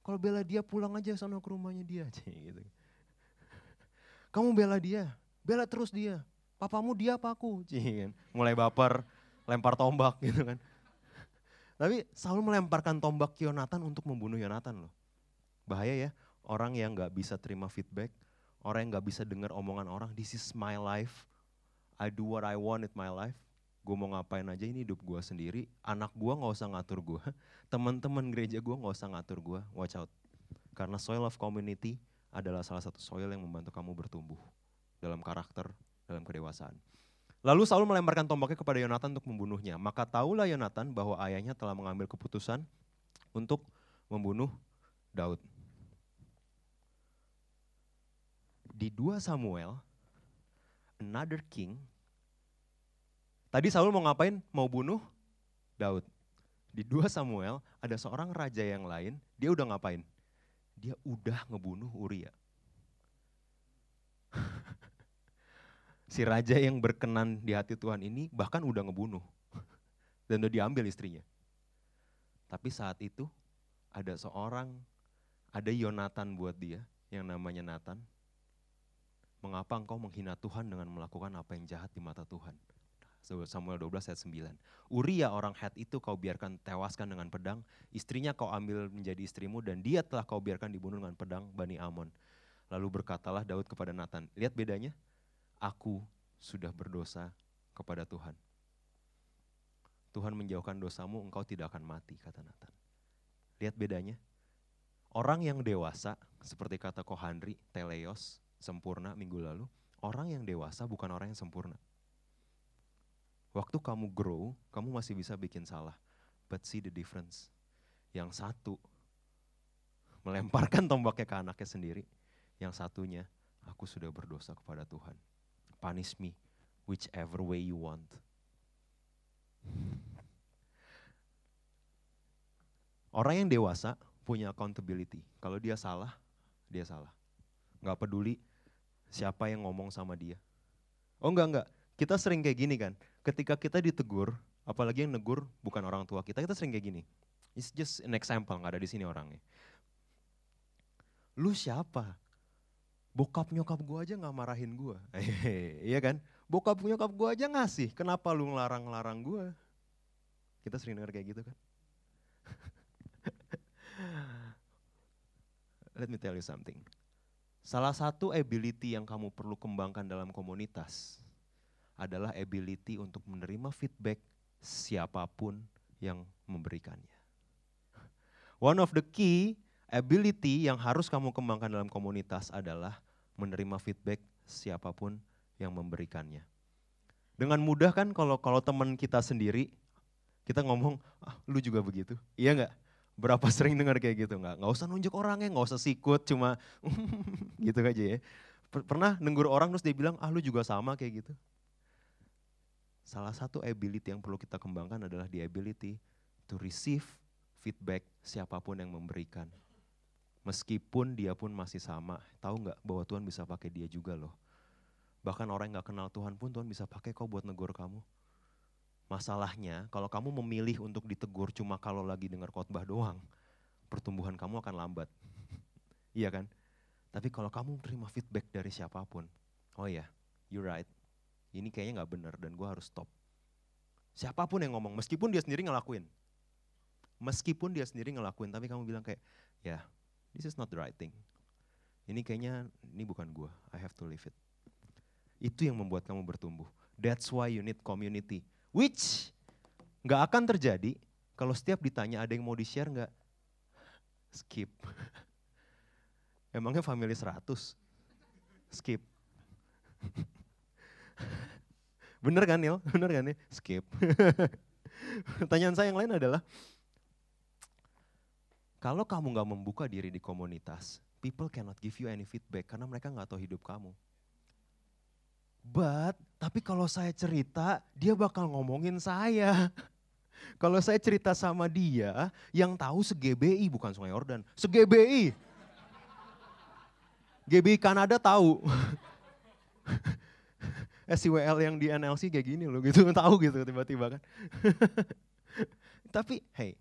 Kalau bela dia pulang aja sana ke rumahnya dia. <laughs> gitu. Kamu bela dia, bela terus dia. Papamu dia apa aku? Kan. Mulai baper, lempar tombak <laughs> gitu kan. Tapi Saul melemparkan tombak Yonatan untuk membunuh Yonatan loh. Bahaya ya, orang yang gak bisa terima feedback, orang yang gak bisa dengar omongan orang, this is my life, I do what I want in my life, gue mau ngapain aja ini hidup gue sendiri, anak gue gak usah ngatur gue, <laughs> teman-teman gereja gue gak usah ngatur gue, watch out. Karena soil of community adalah salah satu soil yang membantu kamu bertumbuh dalam karakter, dalam kedewasaan. Lalu Saul melemparkan tombaknya kepada Yonatan untuk membunuhnya. Maka tahulah Yonatan bahwa ayahnya telah mengambil keputusan untuk membunuh Daud. Di 2 Samuel, another king Tadi Saul mau ngapain? Mau bunuh Daud. Di 2 Samuel ada seorang raja yang lain, dia udah ngapain? Dia udah ngebunuh Uria. <laughs> si raja yang berkenan di hati Tuhan ini bahkan udah ngebunuh. Dan udah diambil istrinya. Tapi saat itu ada seorang, ada Yonatan buat dia yang namanya Nathan. Mengapa engkau menghina Tuhan dengan melakukan apa yang jahat di mata Tuhan? Samuel 12 ayat 9. Uria orang Het itu kau biarkan tewaskan dengan pedang, istrinya kau ambil menjadi istrimu dan dia telah kau biarkan dibunuh dengan pedang Bani Amon. Lalu berkatalah Daud kepada Nathan, lihat bedanya, aku sudah berdosa kepada Tuhan. Tuhan menjauhkan dosamu, engkau tidak akan mati, kata Nathan. Lihat bedanya. Orang yang dewasa, seperti kata Kohandri, teleos, sempurna minggu lalu, orang yang dewasa bukan orang yang sempurna Waktu kamu grow, kamu masih bisa bikin salah. But see the difference. Yang satu melemparkan tombaknya ke anaknya sendiri. Yang satunya, aku sudah berdosa kepada Tuhan. Punish me whichever way you want. Orang yang dewasa punya accountability. Kalau dia salah, dia salah. Gak peduli siapa yang ngomong sama dia. Oh enggak, enggak. Kita sering kayak gini kan, ketika kita ditegur, apalagi yang negur bukan orang tua kita, kita sering kayak gini. It's just an example, nggak ada di sini orangnya. Lu siapa? Bokap nyokap gue aja nggak marahin gue, <laughs> iya kan? Bokap nyokap gue aja ngasih, kenapa lu ngelarang-larang gue? Kita sering denger kayak gitu kan? <laughs> Let me tell you something. Salah satu ability yang kamu perlu kembangkan dalam komunitas adalah ability untuk menerima feedback siapa pun yang memberikannya. One of the key ability yang harus kamu kembangkan dalam komunitas adalah menerima feedback siapa pun yang memberikannya. Dengan mudah kan kalau kalau teman kita sendiri, Kita ngomong, ah, lu juga begitu. Iya nggak? Berapa sering dengar kayak gitu nggak? Nggak usah nunjuk orangnya, nggak usah sikut, cuma <laughs> gitu aja ya. Pernah nenggur orang terus dia bilang, ah lu juga sama kayak gitu. Salah satu ability yang perlu kita kembangkan adalah the ability to receive feedback siapa pun yang memberikan. Meskipun dia pun masih sama, tahu nggak bahwa Tuhan bisa pakai dia juga loh. Bahkan orang yang gak kenal Tuhan pun Tuhan bisa pakai kok buat negur kamu. Masalahnya kalau kamu memilih untuk ditegur cuma kalau lagi dengar khotbah doang, pertumbuhan kamu akan lambat. <laughs> iya kan? Tapi kalau kamu terima feedback dari siapa pun, oh ya, yeah, you're right. Ini kayaknya gak benar dan gue harus stop. Siapa pun yang ngomong, meskipun dia sendiri ngelakuin. Meskipun dia sendiri ngelakuin, tapi kamu bilang kayak, ya, yeah, this is not the right thing. Ini kayaknya, ini bukan gue, I have to leave it. Itu yang membuat kamu bertumbuh. That's why you need community. Which nggak akan terjadi kalau setiap ditanya ada yang mau di-share nggak? Skip. <laughs> Emangnya family 100? Skip. <laughs> <laughs> Bener kan Nil? Bener kan ya? Skip. <laughs> Pertanyaan saya yang lain adalah, kalau kamu nggak membuka diri di komunitas, people cannot give you any feedback karena mereka nggak tahu hidup kamu. But, tapi kalau saya cerita, dia bakal ngomongin saya. <laughs> Kalau saya cerita sama dia, yang tahu se-GBI bukan Sungai Yordan, se-GBI. GBI Kanada tahu. SCWL yang di NLC kayak gini loh gitu, <laughs> tahu gitu tiba-tiba kan. <laughs> Tapi hey,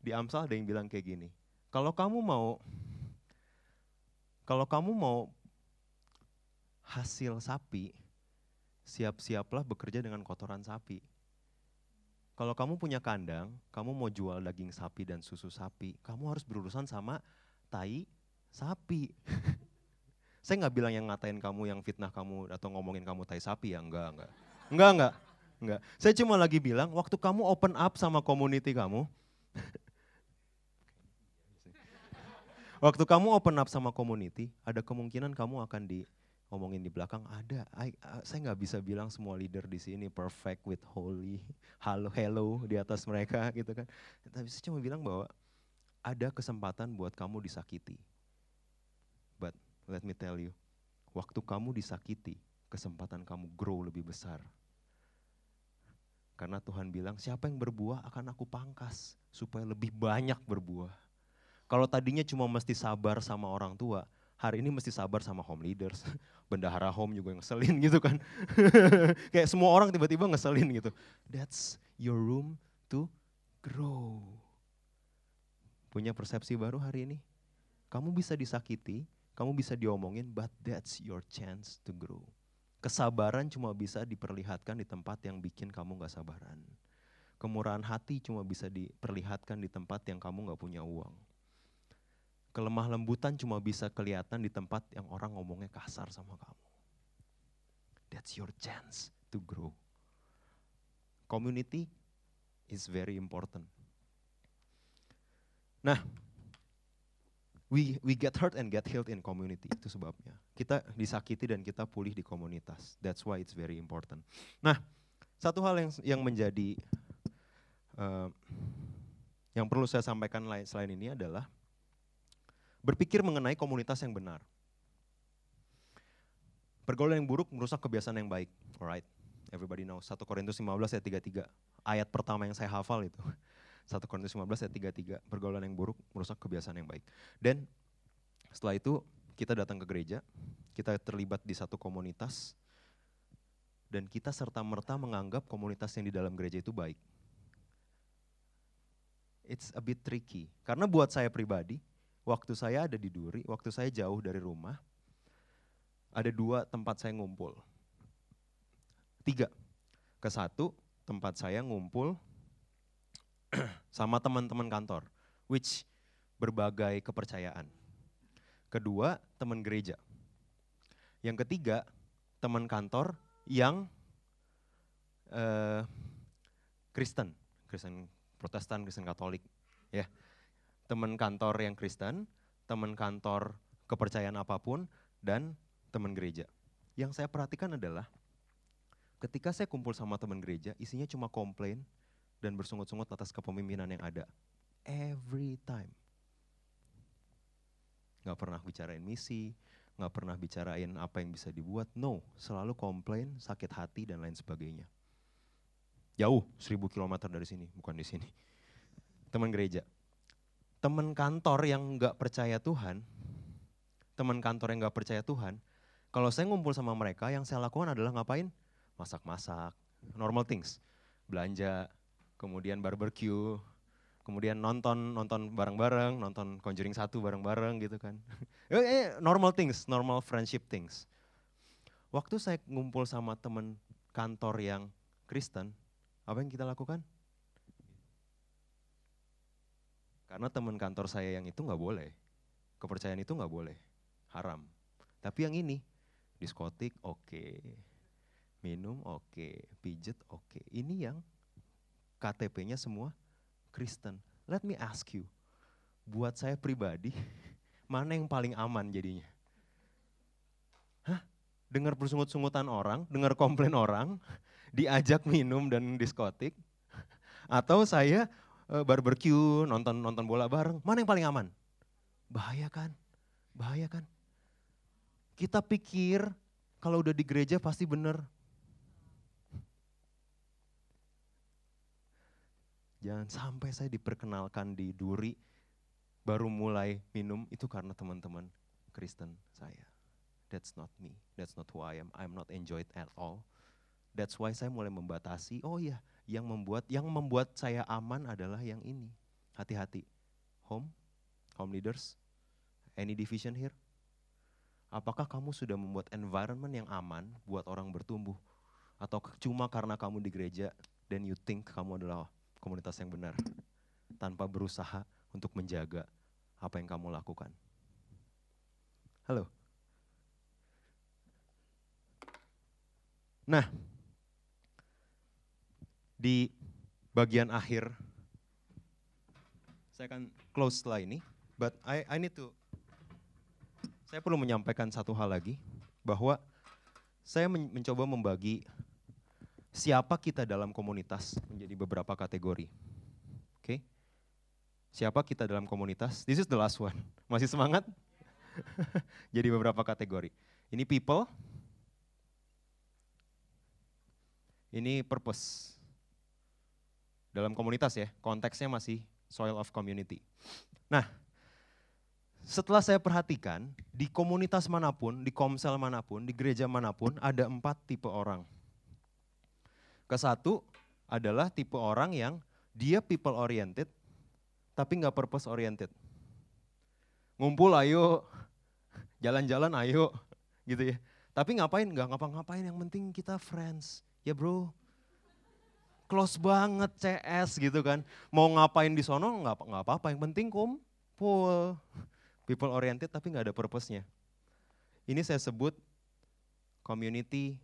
di Amsal ada yang bilang kayak gini, kalau kamu mau kalau kamu mau hasil sapi, siap-siaplah bekerja dengan kotoran sapi. Kalau kamu punya kandang, kamu mau jual daging sapi dan susu sapi, kamu harus berurusan sama tai sapi. <laughs> Saya nggak bilang yang ngatain kamu, yang fitnah kamu atau ngomongin kamu tai sapi ya, enggak, enggak. Enggak, enggak. Enggak. Saya cuma lagi bilang waktu kamu open up sama community kamu, <laughs> waktu kamu open up sama community, ada kemungkinan kamu akan di ngomongin di belakang ada. I, uh, saya nggak bisa bilang semua leader di sini perfect with holy, halo hello di atas mereka gitu kan. Tapi saya cuma bilang bahwa ada kesempatan buat kamu disakiti. Let me tell you, waktu kamu disakiti, kesempatan kamu grow lebih besar. Karena Tuhan bilang, siapa yang berbuah akan aku pangkas supaya lebih banyak berbuah. Kalau tadinya cuma mesti sabar sama orang tua, hari ini mesti sabar sama home leaders. <laughs> Bendahara home juga ngeselin <laughs> gitu kan. <laughs> Kayak semua orang tiba-tiba ngeselin gitu. That's your room to grow. Punya persepsi baru hari ini? Kamu bisa disakiti, kamu bisa diomongin, but that's your chance to grow. Kesabaran cuma bisa diperlihatkan di tempat yang bikin kamu gak sabaran. Kemurahan hati cuma bisa diperlihatkan di tempat yang kamu gak punya uang kelemah lembutan cuma bisa kelihatan di tempat yang orang ngomongnya kasar sama kamu. That's your chance to grow. Community is very important. Nah, we we get hurt and get healed in community itu sebabnya. Kita disakiti dan kita pulih di komunitas. That's why it's very important. Nah, satu hal yang yang menjadi uh, yang perlu saya sampaikan selain ini adalah berpikir mengenai komunitas yang benar. Pergaulan yang buruk merusak kebiasaan yang baik. Alright, everybody know. 1 Korintus 15 ayat 33. Ayat pertama yang saya hafal itu. 1 Korintus 15 ayat 33. Pergaulan yang buruk merusak kebiasaan yang baik. Dan setelah itu kita datang ke gereja, kita terlibat di satu komunitas, dan kita serta-merta menganggap komunitas yang di dalam gereja itu baik. It's a bit tricky. Karena buat saya pribadi, waktu saya ada di Duri, waktu saya jauh dari rumah, ada dua tempat saya ngumpul. Tiga. Ke satu, tempat saya ngumpul <clears throat> sama teman-teman kantor, which berbagai kepercayaan. Kedua, teman gereja. Yang ketiga, teman kantor yang uh, Kristen, Kristen Protestan, Kristen Katolik, ya teman kantor yang Kristen, teman kantor kepercayaan apa pun, dan teman gereja. Yang saya perhatikan adalah Ketika saya kumpul sama teman gereja, isinya cuma komplain dan bersungut-sungut atas kepemimpinan yang ada. Every time. Gak pernah bicarain misi, gak pernah bicarain apa yang bisa dibuat. No, selalu komplain, sakit hati dan lain sebagainya. Jauh, seribu kilometer dari sini, bukan di sini. Teman gereja. Teman kantor yang gak percaya Tuhan, teman kantor yang gak percaya Tuhan, kalau saya ngumpul sama mereka, yang saya lakukan adalah ngapain? Masak-masak, normal things. Belanja, kemudian barbecue, kemudian nonton nonton bareng-bareng, nonton Conjuring satu bareng-bareng gitu kan. <laughs> Eh, eh, normal things, normal friendship things. Waktu saya ngumpul sama teman kantor yang Kristen, apa yang kita lakukan? Karena teman kantor saya yang itu nggak boleh, kepercayaan itu nggak boleh, haram. Tapi yang ini, diskotik oke, okay. minum oke, okay. pijet oke. Okay. Ini yang KTP-nya semua Kristen. Let me ask you, buat saya pribadi, <laughs> mana yang paling aman jadinya? Hah? Dengar persungut-sungutan orang, dengar komplain orang, <laughs> diajak minum dan diskotik, <laughs> atau saya uh, barbecue, nonton nonton bola bareng, mana yang paling aman? Bahaya kan? Bahaya kan? Kita pikir kalau udah di gereja pasti benar. Jangan sampai saya diperkenalkan di duri, baru mulai minum, itu karena teman-teman Kristen saya. That's not me, that's not who I am, I'm not enjoyed at all. That's why saya mulai membatasi, oh iya, yang membuat yang membuat saya aman adalah yang ini. Hati-hati. Home, home leaders, any division here? Apakah kamu sudah membuat environment yang aman buat orang bertumbuh? Atau cuma karena kamu di gereja dan you think kamu adalah komunitas yang benar tanpa berusaha untuk menjaga apa yang kamu lakukan? Halo? Nah, di bagian akhir, saya akan close setelah ini, but I, I need to saya perlu menyampaikan satu hal lagi, bahwa saya mencoba membagi siapa kita dalam komunitas menjadi beberapa kategori. Oke? Okay? Siapa kita dalam komunitas? This is the last one. <laughs> Masih semangat? <laughs> Jadi beberapa kategori. Ini people. Ini purpose. Dalam komunitas ya, konteksnya masih soil of community. Nah, setelah saya perhatikan, di komunitas mana pun, di komsel mana pun, di gereja mana pun, ada empat tipe orang. Kesatu adalah tipe orang yang dia people oriented, tapi nggak purpose oriented. Ngumpul ayo, <laughs> jalan-jalan ayo, <laughs> gitu ya. Tapi ngapain? Nggak ngapa-ngapain, yang penting kita friends. Ya bro, close banget CS gitu kan. Mau ngapain di sono nggak apa-apa, yang penting kumpul <laughs> people oriented tapi nggak ada purpose-nya. Ini saya sebut community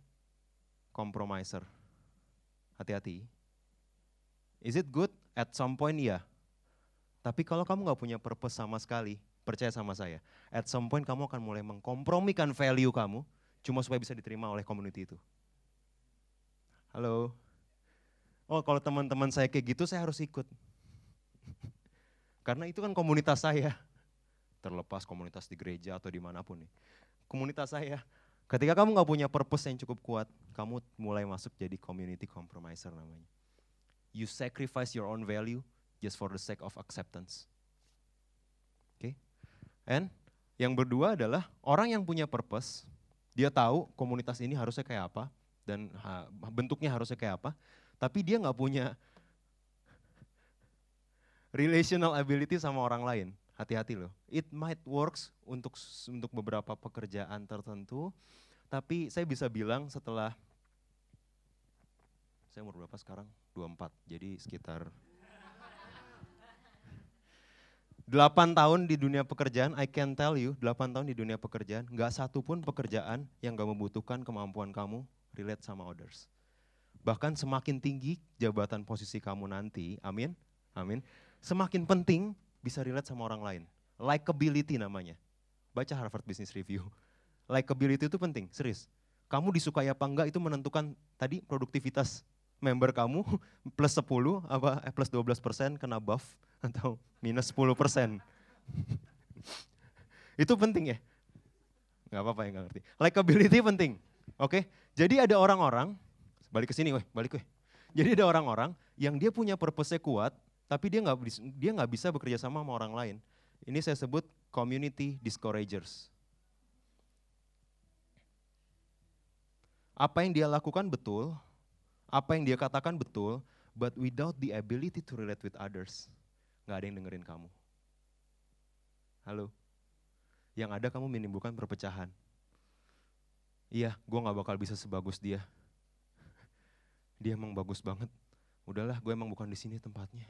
compromiser. Hati-hati. Is it good? At some point ya. Tapi kalau kamu nggak punya purpose sama sekali, percaya sama saya. At some point kamu akan mulai mengkompromikan value kamu cuma supaya bisa diterima oleh community itu. Halo. Oh kalau teman-teman saya kayak gitu saya harus ikut. <laughs> Karena itu kan komunitas saya terlepas komunitas di gereja atau di mana pun nih. Komunitas saya, ketika kamu nggak punya purpose yang cukup kuat, kamu mulai masuk jadi community compromiser namanya. You sacrifice your own value just for the sake of acceptance. Oke, okay? and yang berdua adalah orang yang punya purpose, dia tahu komunitas ini harusnya kayak apa dan bentuknya harusnya kayak apa, tapi dia nggak punya <laughs> relational ability sama orang lain hati-hati loh. It might works untuk untuk beberapa pekerjaan tertentu, tapi saya bisa bilang setelah saya umur berapa sekarang? 24. Jadi sekitar 8 tahun di dunia pekerjaan, I can tell you, 8 tahun di dunia pekerjaan, nggak satu pun pekerjaan yang gak membutuhkan kemampuan kamu relate sama others. Bahkan semakin tinggi jabatan posisi kamu nanti, amin, amin, semakin penting bisa relate sama orang lain. Likeability namanya. Baca Harvard Business Review. <laughs> Likeability itu penting, serius. Kamu disukai apa enggak itu menentukan tadi produktivitas member kamu <laughs> plus 10 apa eh, plus 12 persen kena buff <laughs> atau minus 10 persen. itu penting ya? Gak apa-apa ya gak ngerti. Likability penting, oke? Okay? Jadi ada orang-orang, balik ke sini weh, balik weh. Jadi ada orang-orang yang dia punya purpose kuat, tapi dia nggak dia nggak bisa bekerja sama sama orang lain. Ini saya sebut community discouragers. Apa yang dia lakukan betul, apa yang dia katakan betul, but without the ability to relate with others, nggak ada yang dengerin kamu. Halo? Yang ada kamu menimbulkan perpecahan. Iya, gue gak bakal bisa sebagus dia. <laughs> Dia emang bagus banget. Udahlah, gue emang bukan di sini tempatnya.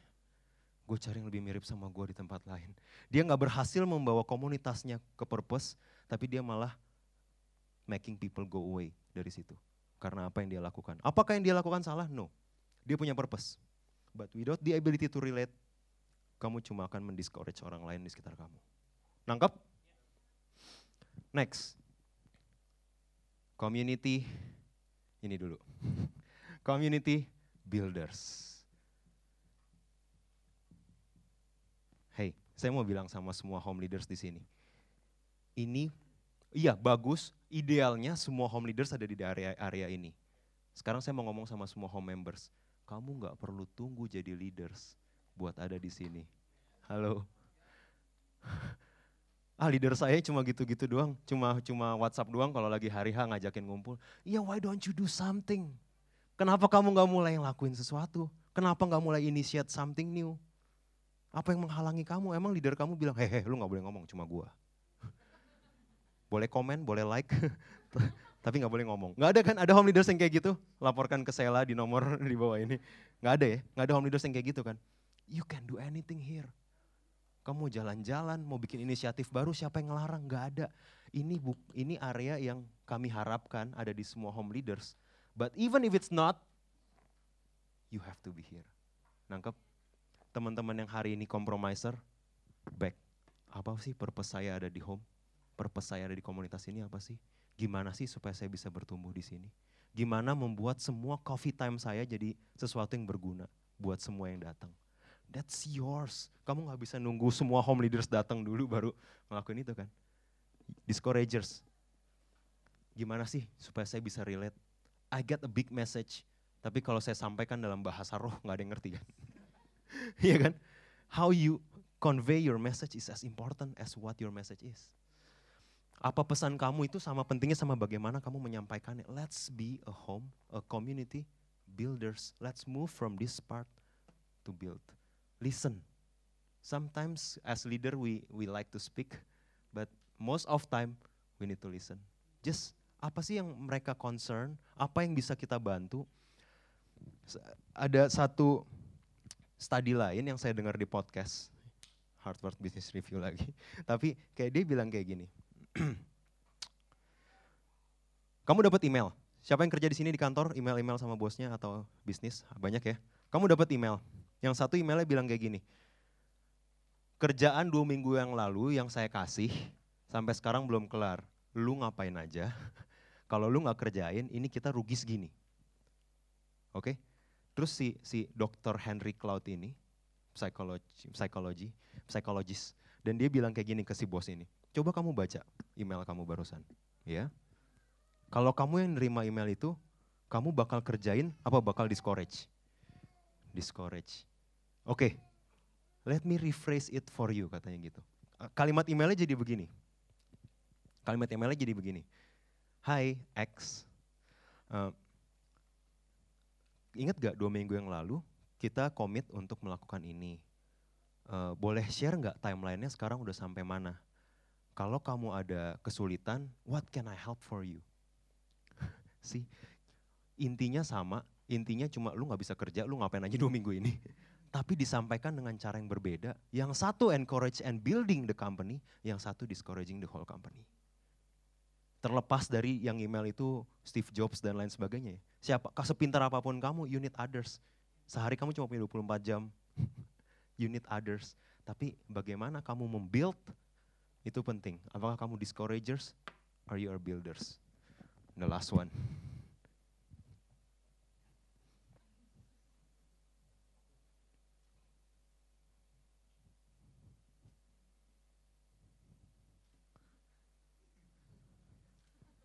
Gue cari yang lebih mirip sama gue di tempat lain. Dia gak berhasil membawa komunitasnya ke purpose, tapi dia malah making people go away dari situ. Karena apa yang dia lakukan. Apakah yang dia lakukan salah? No. Dia punya purpose. But without the ability to relate, kamu cuma akan mendiscourage orang lain di sekitar kamu. Nangkap? Next. Community, ini dulu. <laughs> Community builders. Hey, saya mau bilang sama semua home leaders di sini. Ini Iya bagus, idealnya semua home leaders ada di area area ini. Sekarang saya mau ngomong sama semua home members. Kamu nggak perlu tunggu jadi leaders buat ada di sini. Halo. <laughs> Ah leader saya cuma gitu-gitu doang, cuma cuma WhatsApp doang kalau lagi hari H ngajakin ngumpul. Iya why don't you do something? Kenapa kamu nggak mulai lakuin sesuatu? Kenapa nggak mulai initiate something new? Apa yang menghalangi kamu? Emang leader kamu bilang, hehe lu nggak boleh ngomong, cuma gua <laughs> boleh komen, boleh like, <laughs> tapi nggak boleh ngomong. Nggak ada kan, ada home leaders yang kayak gitu, laporkan ke Sela di nomor <laughs> di bawah ini. Nggak ada ya, nggak ada home leaders yang kayak gitu kan. You can do anything here. Kamu jalan-jalan, mau bikin inisiatif baru, siapa yang ngelarang? Nggak ada. Ini buk, ini area yang kami harapkan ada di semua home leaders. But even if it's not, you have to be here. Nangkep? Teman-teman yang hari ini compromiser, back. Apa sih purpose saya ada di home? purpose saya ada di komunitas ini apa sih? Gimana sih supaya saya bisa bertumbuh di sini? Gimana membuat semua coffee time saya jadi sesuatu yang berguna buat semua yang datang? That's yours. Kamu gak bisa nunggu semua home leaders datang dulu baru ngelakuin itu kan. Discouragers. Gimana sih supaya saya bisa relate? I get a big message, tapi kalau saya sampaikan dalam bahasa roh nggak ada yang ngerti kan? <laughs> Iya kan? How you convey your message is as important as what your message is apa pesan kamu itu sama pentingnya sama bagaimana kamu menyampaikannya. Let's be a home, a community builders. Let's move from this part to build. Listen. Sometimes as leader we we like to speak, but most of time we need to listen. Just apa sih yang mereka concern? Apa yang bisa kita bantu? Ada satu study lain yang saya dengar di podcast Harvard Business Review lagi. <laughs> Tapi kayak dia bilang kayak gini <clears throat> Kamu dapat email. Siapa yang kerja di sini di kantor, email-email sama bosnya atau bisnis? Banyak ya. Kamu dapat email. Yang satu emailnya bilang kayak gini. Kerjaan dua minggu yang lalu yang saya kasih, sampai sekarang belum kelar. Lu ngapain aja? <laughs> Kalau lu nggak kerjain, ini kita rugi segini. Oke? Okay? Terus si si Dr. Henry Cloud ini, psikologi, psikologi, psikologis, dan dia bilang kayak gini ke si bos ini Coba kamu baca email kamu barusan, ya. Kalau kamu yang nerima email itu, kamu bakal kerjain apa bakal discourage? Discourage. Oke, okay. let me rephrase it for you katanya gitu. Eh, kalimat emailnya jadi begini. Kalimat emailnya jadi begini. Hai X, uh, ingat gak dua minggu yang lalu kita komit untuk melakukan ini. Uh, boleh share nggak timelinenya sekarang udah sampai mana? kalau kamu ada kesulitan, what can I help for you? <laughs> sih, intinya sama, intinya cuma lu gak bisa kerja, lu ngapain aja dua minggu ini. <laughs> Tapi disampaikan dengan cara yang berbeda. Yang satu encourage and building the company, yang satu discouraging the whole company. Terlepas dari yang email itu Steve Jobs dan lain sebagainya. Siapa, sepintar apa pun kamu, you need others. Sehari kamu cuma punya 24 jam, <laughs> you need others. Tapi bagaimana kamu membuild itu penting. Apakah kamu discouragers or you are builders? The last one.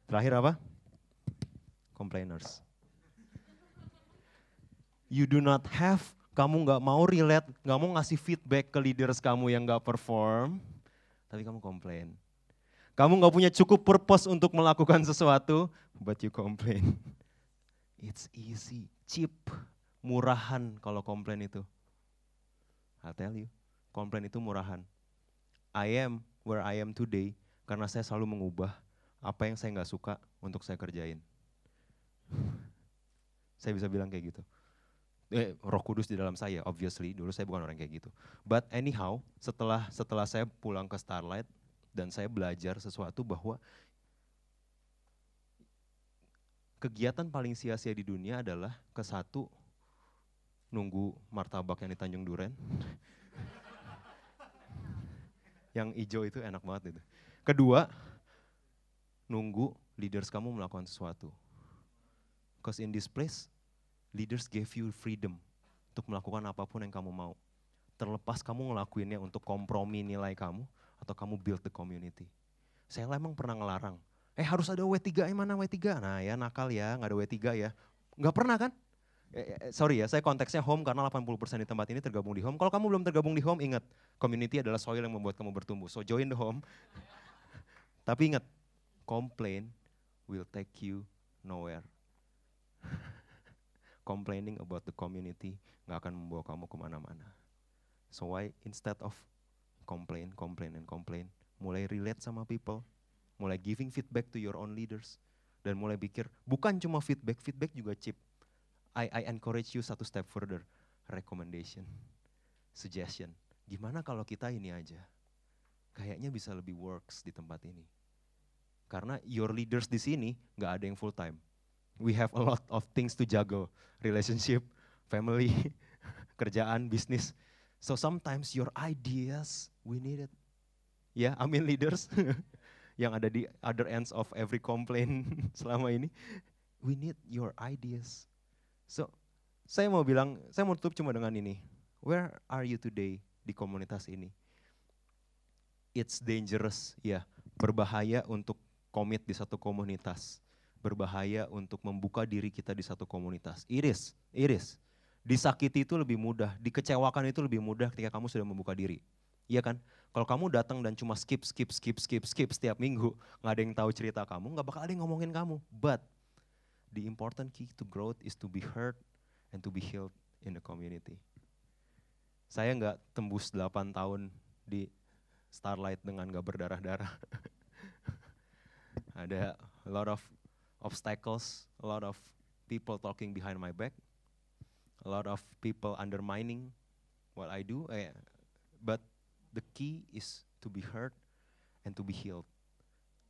Terakhir apa? Complainers. You do not have, kamu nggak mau relate, nggak mau ngasih feedback ke leaders kamu yang nggak perform, tapi kamu komplain. Kamu nggak punya cukup purpose untuk melakukan sesuatu, but you complain. It's easy, cheap, murahan kalau komplain itu. I tell you, komplain itu murahan. I am where I am today karena saya selalu mengubah apa yang saya nggak suka untuk saya kerjain. <sighs> saya bisa bilang kayak gitu. Eh, roh kudus di dalam saya, obviously, dulu saya bukan orang kayak gitu. But anyhow, setelah setelah saya pulang ke Starlight, dan saya belajar sesuatu bahwa kegiatan paling sia-sia di dunia adalah ke satu nunggu martabak yang di Tanjung Duren. <laughs> yang hijau itu enak banget itu. Kedua, nunggu leaders kamu melakukan sesuatu. Because in this place, leaders gave you freedom untuk melakukan apa pun yang kamu mau. Terlepas kamu ngelakuinnya untuk kompromi nilai kamu, atau kamu build the community. Saya emang pernah ngelarang, eh harus ada W3, eh mana W3? Nah ya nakal ya, nggak ada W3 ya. Nggak pernah kan? Eh, eh, sorry ya, saya konteksnya home karena 80% di tempat ini tergabung di home. Kalau kamu belum tergabung di home, ingat, community adalah soil yang membuat kamu bertumbuh. So join the home. <laughs> Tapi ingat, complain will take you nowhere. <laughs> Complaining about the community nggak akan membawa kamu ke mana-mana. So why instead of complain, complain, and complain, mulai relate sama people, mulai giving feedback to your own leaders, dan mulai pikir bukan cuma feedback, feedback juga cheap. I, I encourage you satu step further, recommendation, suggestion. Gimana kalau kita ini aja? Kayaknya bisa lebih works di tempat ini. Karena your leaders di sini nggak ada yang full time. We have a lot of things to juggle, relationship, family, <laughs> kerjaan, bisnis. So sometimes your ideas, we need it. Ya, yeah, amin leaders <laughs> yang ada di other ends of every complaint <laughs> selama ini. We need your ideas. So, saya mau bilang, saya mau tutup cuma dengan ini. Where are you today di komunitas ini? It's dangerous, ya. Yeah, berbahaya untuk komit di satu komunitas, berbahaya untuk membuka diri kita di satu komunitas. Iris, iris. Disakiti itu lebih mudah, dikecewakan itu lebih mudah ketika kamu sudah membuka diri. Iya kan? Kalau kamu datang dan cuma skip, skip, skip, skip, skip setiap minggu, nggak ada yang tahu cerita kamu, nggak bakal ada yang ngomongin kamu. But the important key to growth is to be heard and to be healed in the community. Saya nggak tembus 8 tahun di Starlight dengan nggak berdarah-darah. <laughs> Ada a lot of obstacles, a lot of people talking behind my back, a lot of people undermining what I do. Eh, but the key is to be heard and to be healed.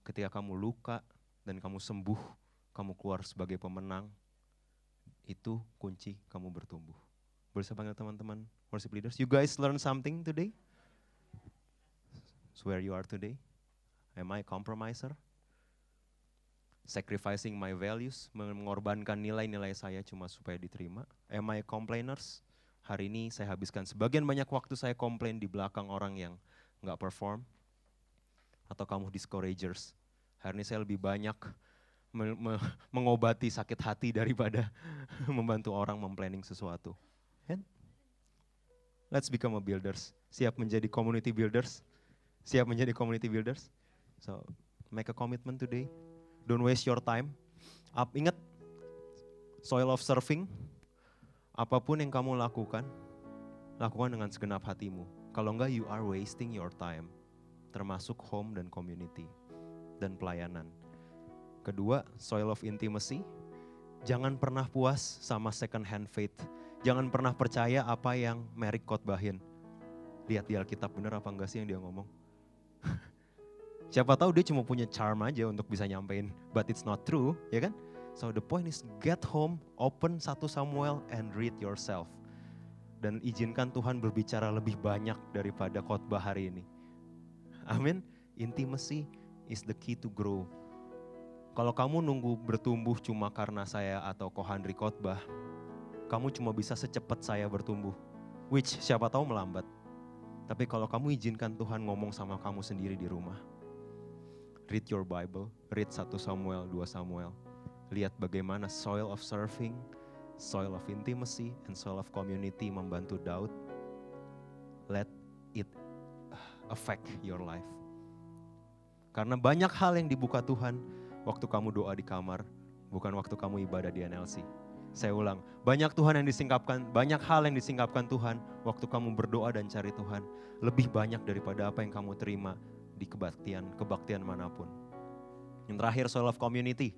Ketika kamu luka dan kamu sembuh, kamu keluar sebagai pemenang, itu kunci kamu bertumbuh. Boleh saya panggil teman-teman worship leaders? You guys learn something today? So where you are today? Am I a compromiser? Sacrificing my values, mengorbankan nilai-nilai saya cuma supaya diterima. Am I complainers? Hari ini saya habiskan sebagian banyak waktu saya komplain di belakang orang yang nggak perform. Atau kamu discouragers. Hari ini saya lebih banyak me me mengobati sakit hati <laughs> daripada membantu orang memplanning sesuatu. And let's become a builders. Siap menjadi community builders? Siap menjadi community builders? So make a commitment today Don't waste your time. Up, ingat, soil of serving, apa pun yang kamu lakukan, lakukan dengan segenap hatimu. Kalau enggak, you are wasting your time. Termasuk home dan community dan pelayanan. Kedua, soil of intimacy. Jangan pernah puas sama second hand faith. Jangan pernah percaya apa yang Merrick khotbahin. Lihat di Alkitab bener apa enggak sih yang dia ngomong. Siapa tahu dia cuma punya charm aja untuk bisa nyampein, but it's not true, ya kan? So the point is get home, open satu Samuel and read yourself. Dan izinkan Tuhan berbicara lebih banyak daripada khotbah hari ini. Amin. Intimacy is the key to grow. Kalau kamu nunggu bertumbuh cuma karena saya atau Kohandri khotbah, kamu cuma bisa secepat saya bertumbuh. Which siapa tahu melambat. Tapi kalau kamu izinkan Tuhan ngomong sama kamu sendiri di rumah. Read your Bible, read 1 Samuel, 2 Samuel. Lihat bagaimana soil of serving, soil of intimacy, and soil of community membantu Daud. Let it affect your life. Karena banyak hal yang dibuka Tuhan waktu kamu doa di kamar, bukan waktu kamu ibadah di NLC. Saya ulang, banyak Tuhan yang disingkapkan, banyak hal yang disingkapkan Tuhan waktu kamu berdoa dan cari Tuhan. Lebih banyak daripada apa yang kamu terima di kebaktian, kebaktian mana pun. Yang terakhir, soul of community.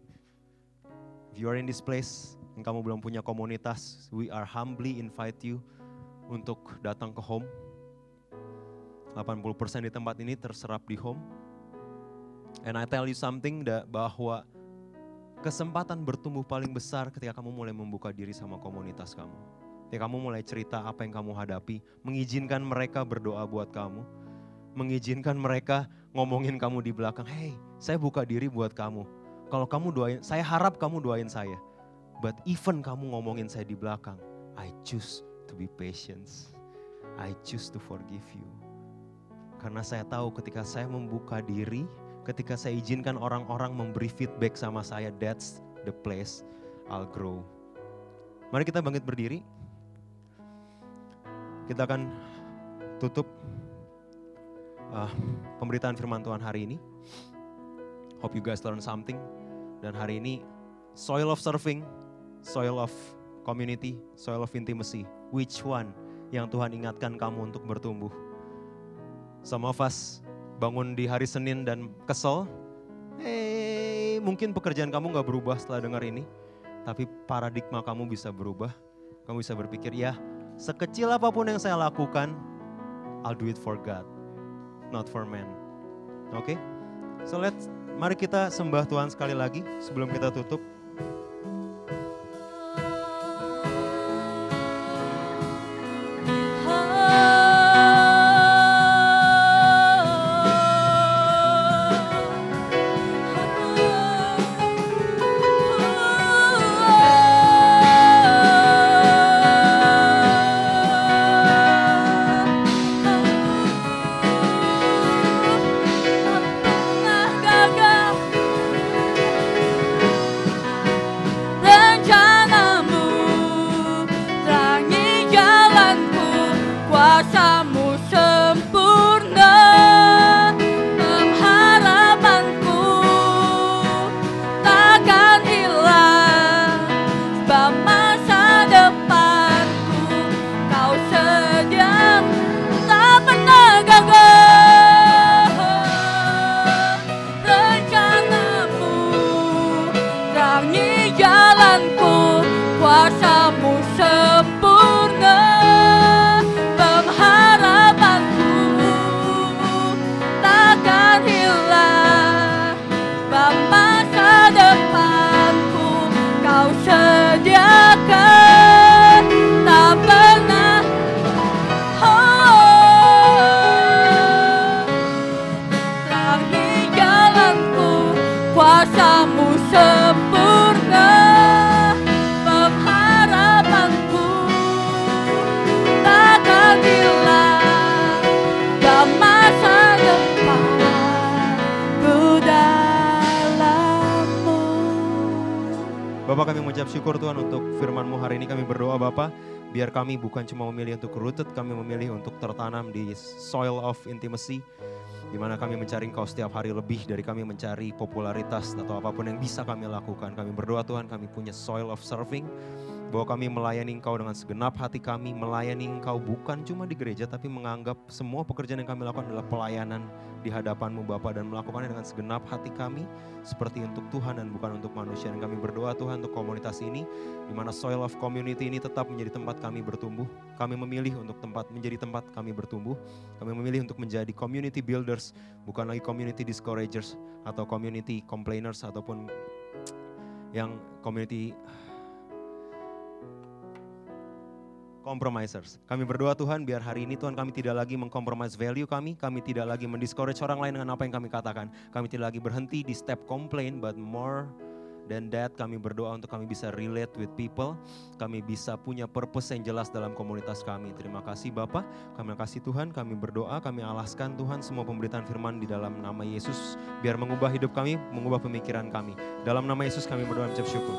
If you are in this place, yang kamu belum punya komunitas, we are humbly invite you untuk datang ke home. 80% di tempat ini terserap di home. And I tell you something that bahwa kesempatan bertumbuh paling besar ketika kamu mulai membuka diri sama komunitas kamu. Ketika kamu mulai cerita apa yang kamu hadapi, mengizinkan mereka berdoa buat kamu, mengizinkan mereka ngomongin kamu di belakang, hey saya buka diri buat kamu. Kalau kamu doain, saya harap kamu doain saya. But even kamu ngomongin saya di belakang, I choose to be patient. I choose to forgive you. Karena saya tahu ketika saya membuka diri, ketika saya izinkan orang-orang memberi feedback sama saya, that's the place I'll grow. Mari kita bangkit berdiri. Kita akan tutup uh, pemberitaan firman Tuhan hari ini. Hope you guys learn something. Dan hari ini soil of serving, soil of community, soil of intimacy. Which one yang Tuhan ingatkan kamu untuk bertumbuh? Some of us bangun di hari Senin dan kesel, hey, mungkin pekerjaan kamu gak berubah setelah dengar ini, tapi paradigma kamu bisa berubah. Kamu bisa berpikir, ya sekecil apa pun yang saya lakukan, I'll do it for God, not for man. Oke? Okay? So let's, mari kita sembah Tuhan sekali lagi sebelum kita tutup. Bukan cuma memilih untuk rooted, kami memilih untuk tertanam di soil of intimacy. Di mana kami mencari engkau setiap hari lebih dari kami mencari popularitas atau apa pun yang bisa kami lakukan. Kami berdoa Tuhan kami punya soil of serving bahwa kami melayani Engkau dengan segenap hati kami, melayani Engkau bukan cuma di gereja, tapi menganggap semua pekerjaan yang kami lakukan adalah pelayanan di hadapanmu Bapa dan melakukannya dengan segenap hati kami, seperti untuk Tuhan dan bukan untuk manusia. Dan kami berdoa Tuhan untuk komunitas ini, di mana soil of community ini tetap menjadi tempat kami bertumbuh. Kami memilih untuk tempat menjadi tempat kami bertumbuh. Kami memilih untuk menjadi community builders, bukan lagi community discouragers atau community complainers ataupun yang community compromisers. Kami berdoa Tuhan biar hari ini Tuhan kami tidak lagi mengkompromis value kami, kami tidak lagi mendiscourage orang lain dengan apa yang kami katakan. Kami tidak lagi berhenti di step complain but more than that kami berdoa untuk kami bisa relate with people, kami bisa punya purpose yang jelas dalam komunitas kami. Terima kasih Bapak, kami kasih Tuhan, kami berdoa, kami alaskan Tuhan semua pemberitaan firman di dalam nama Yesus biar mengubah hidup kami, mengubah pemikiran kami. Dalam nama Yesus kami berdoa dan syukur.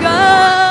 Pernah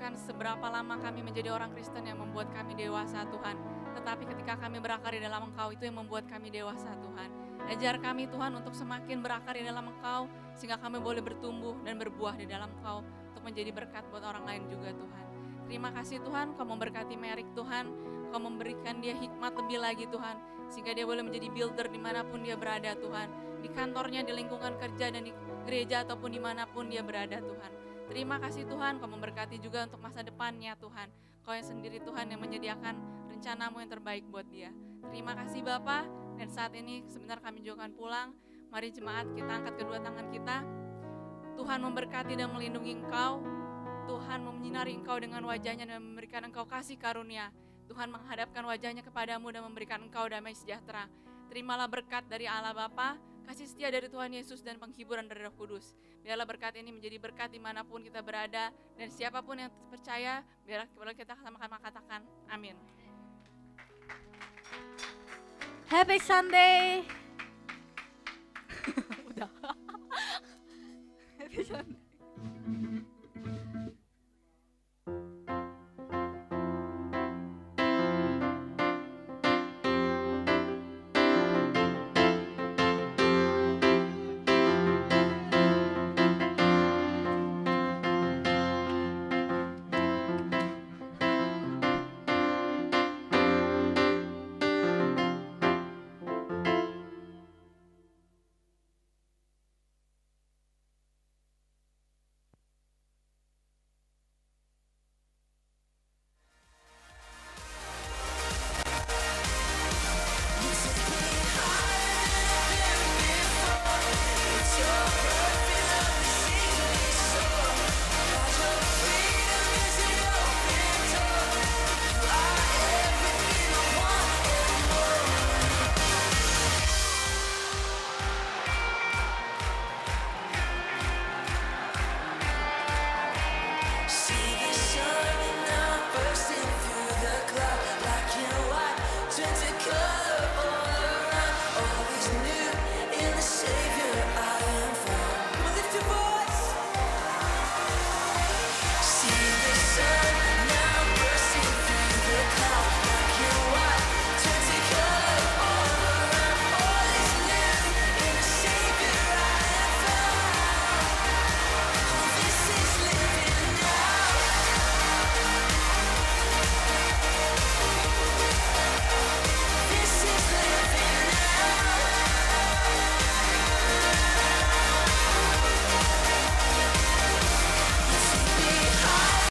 bukan seberapa lama kami menjadi orang Kristen yang membuat kami dewasa Tuhan. Tetapi ketika kami berakar di dalam Engkau itu yang membuat kami dewasa Tuhan. Ajar kami Tuhan untuk semakin berakar di dalam Engkau sehingga kami boleh bertumbuh dan berbuah di dalam Engkau untuk menjadi berkat buat orang lain juga Tuhan. Terima kasih Tuhan, Kau memberkati Merik Tuhan, Kau memberikan dia hikmat lebih lagi Tuhan, sehingga dia boleh menjadi builder di mana pun dia berada Tuhan, di kantornya, di lingkungan kerja, dan di gereja ataupun di mana pun dia berada Tuhan. Terima kasih Tuhan, Kau memberkati juga untuk masa depannya Tuhan. Kau yang sendiri Tuhan yang menyediakan rencanamu yang terbaik buat dia. Terima kasih Bapak, dan saat ini sebentar kami juga akan pulang. Mari jemaat kita angkat kedua tangan kita. Tuhan memberkati dan melindungi engkau. Tuhan menyinari engkau dengan wajahnya dan memberikan engkau kasih karunia. Tuhan menghadapkan wajahnya kepadamu dan memberikan engkau damai sejahtera. Terimalah berkat dari Allah Bapa, kasih setia dari Tuhan Yesus dan penghiburan dari Roh Kudus. Biarlah berkat ini menjadi berkat di mana pun kita berada dan siapa pun yang percaya, biarlah kita sama-sama katakan amin. Happy Sunday. <laughs> <laughs> Happy Sunday.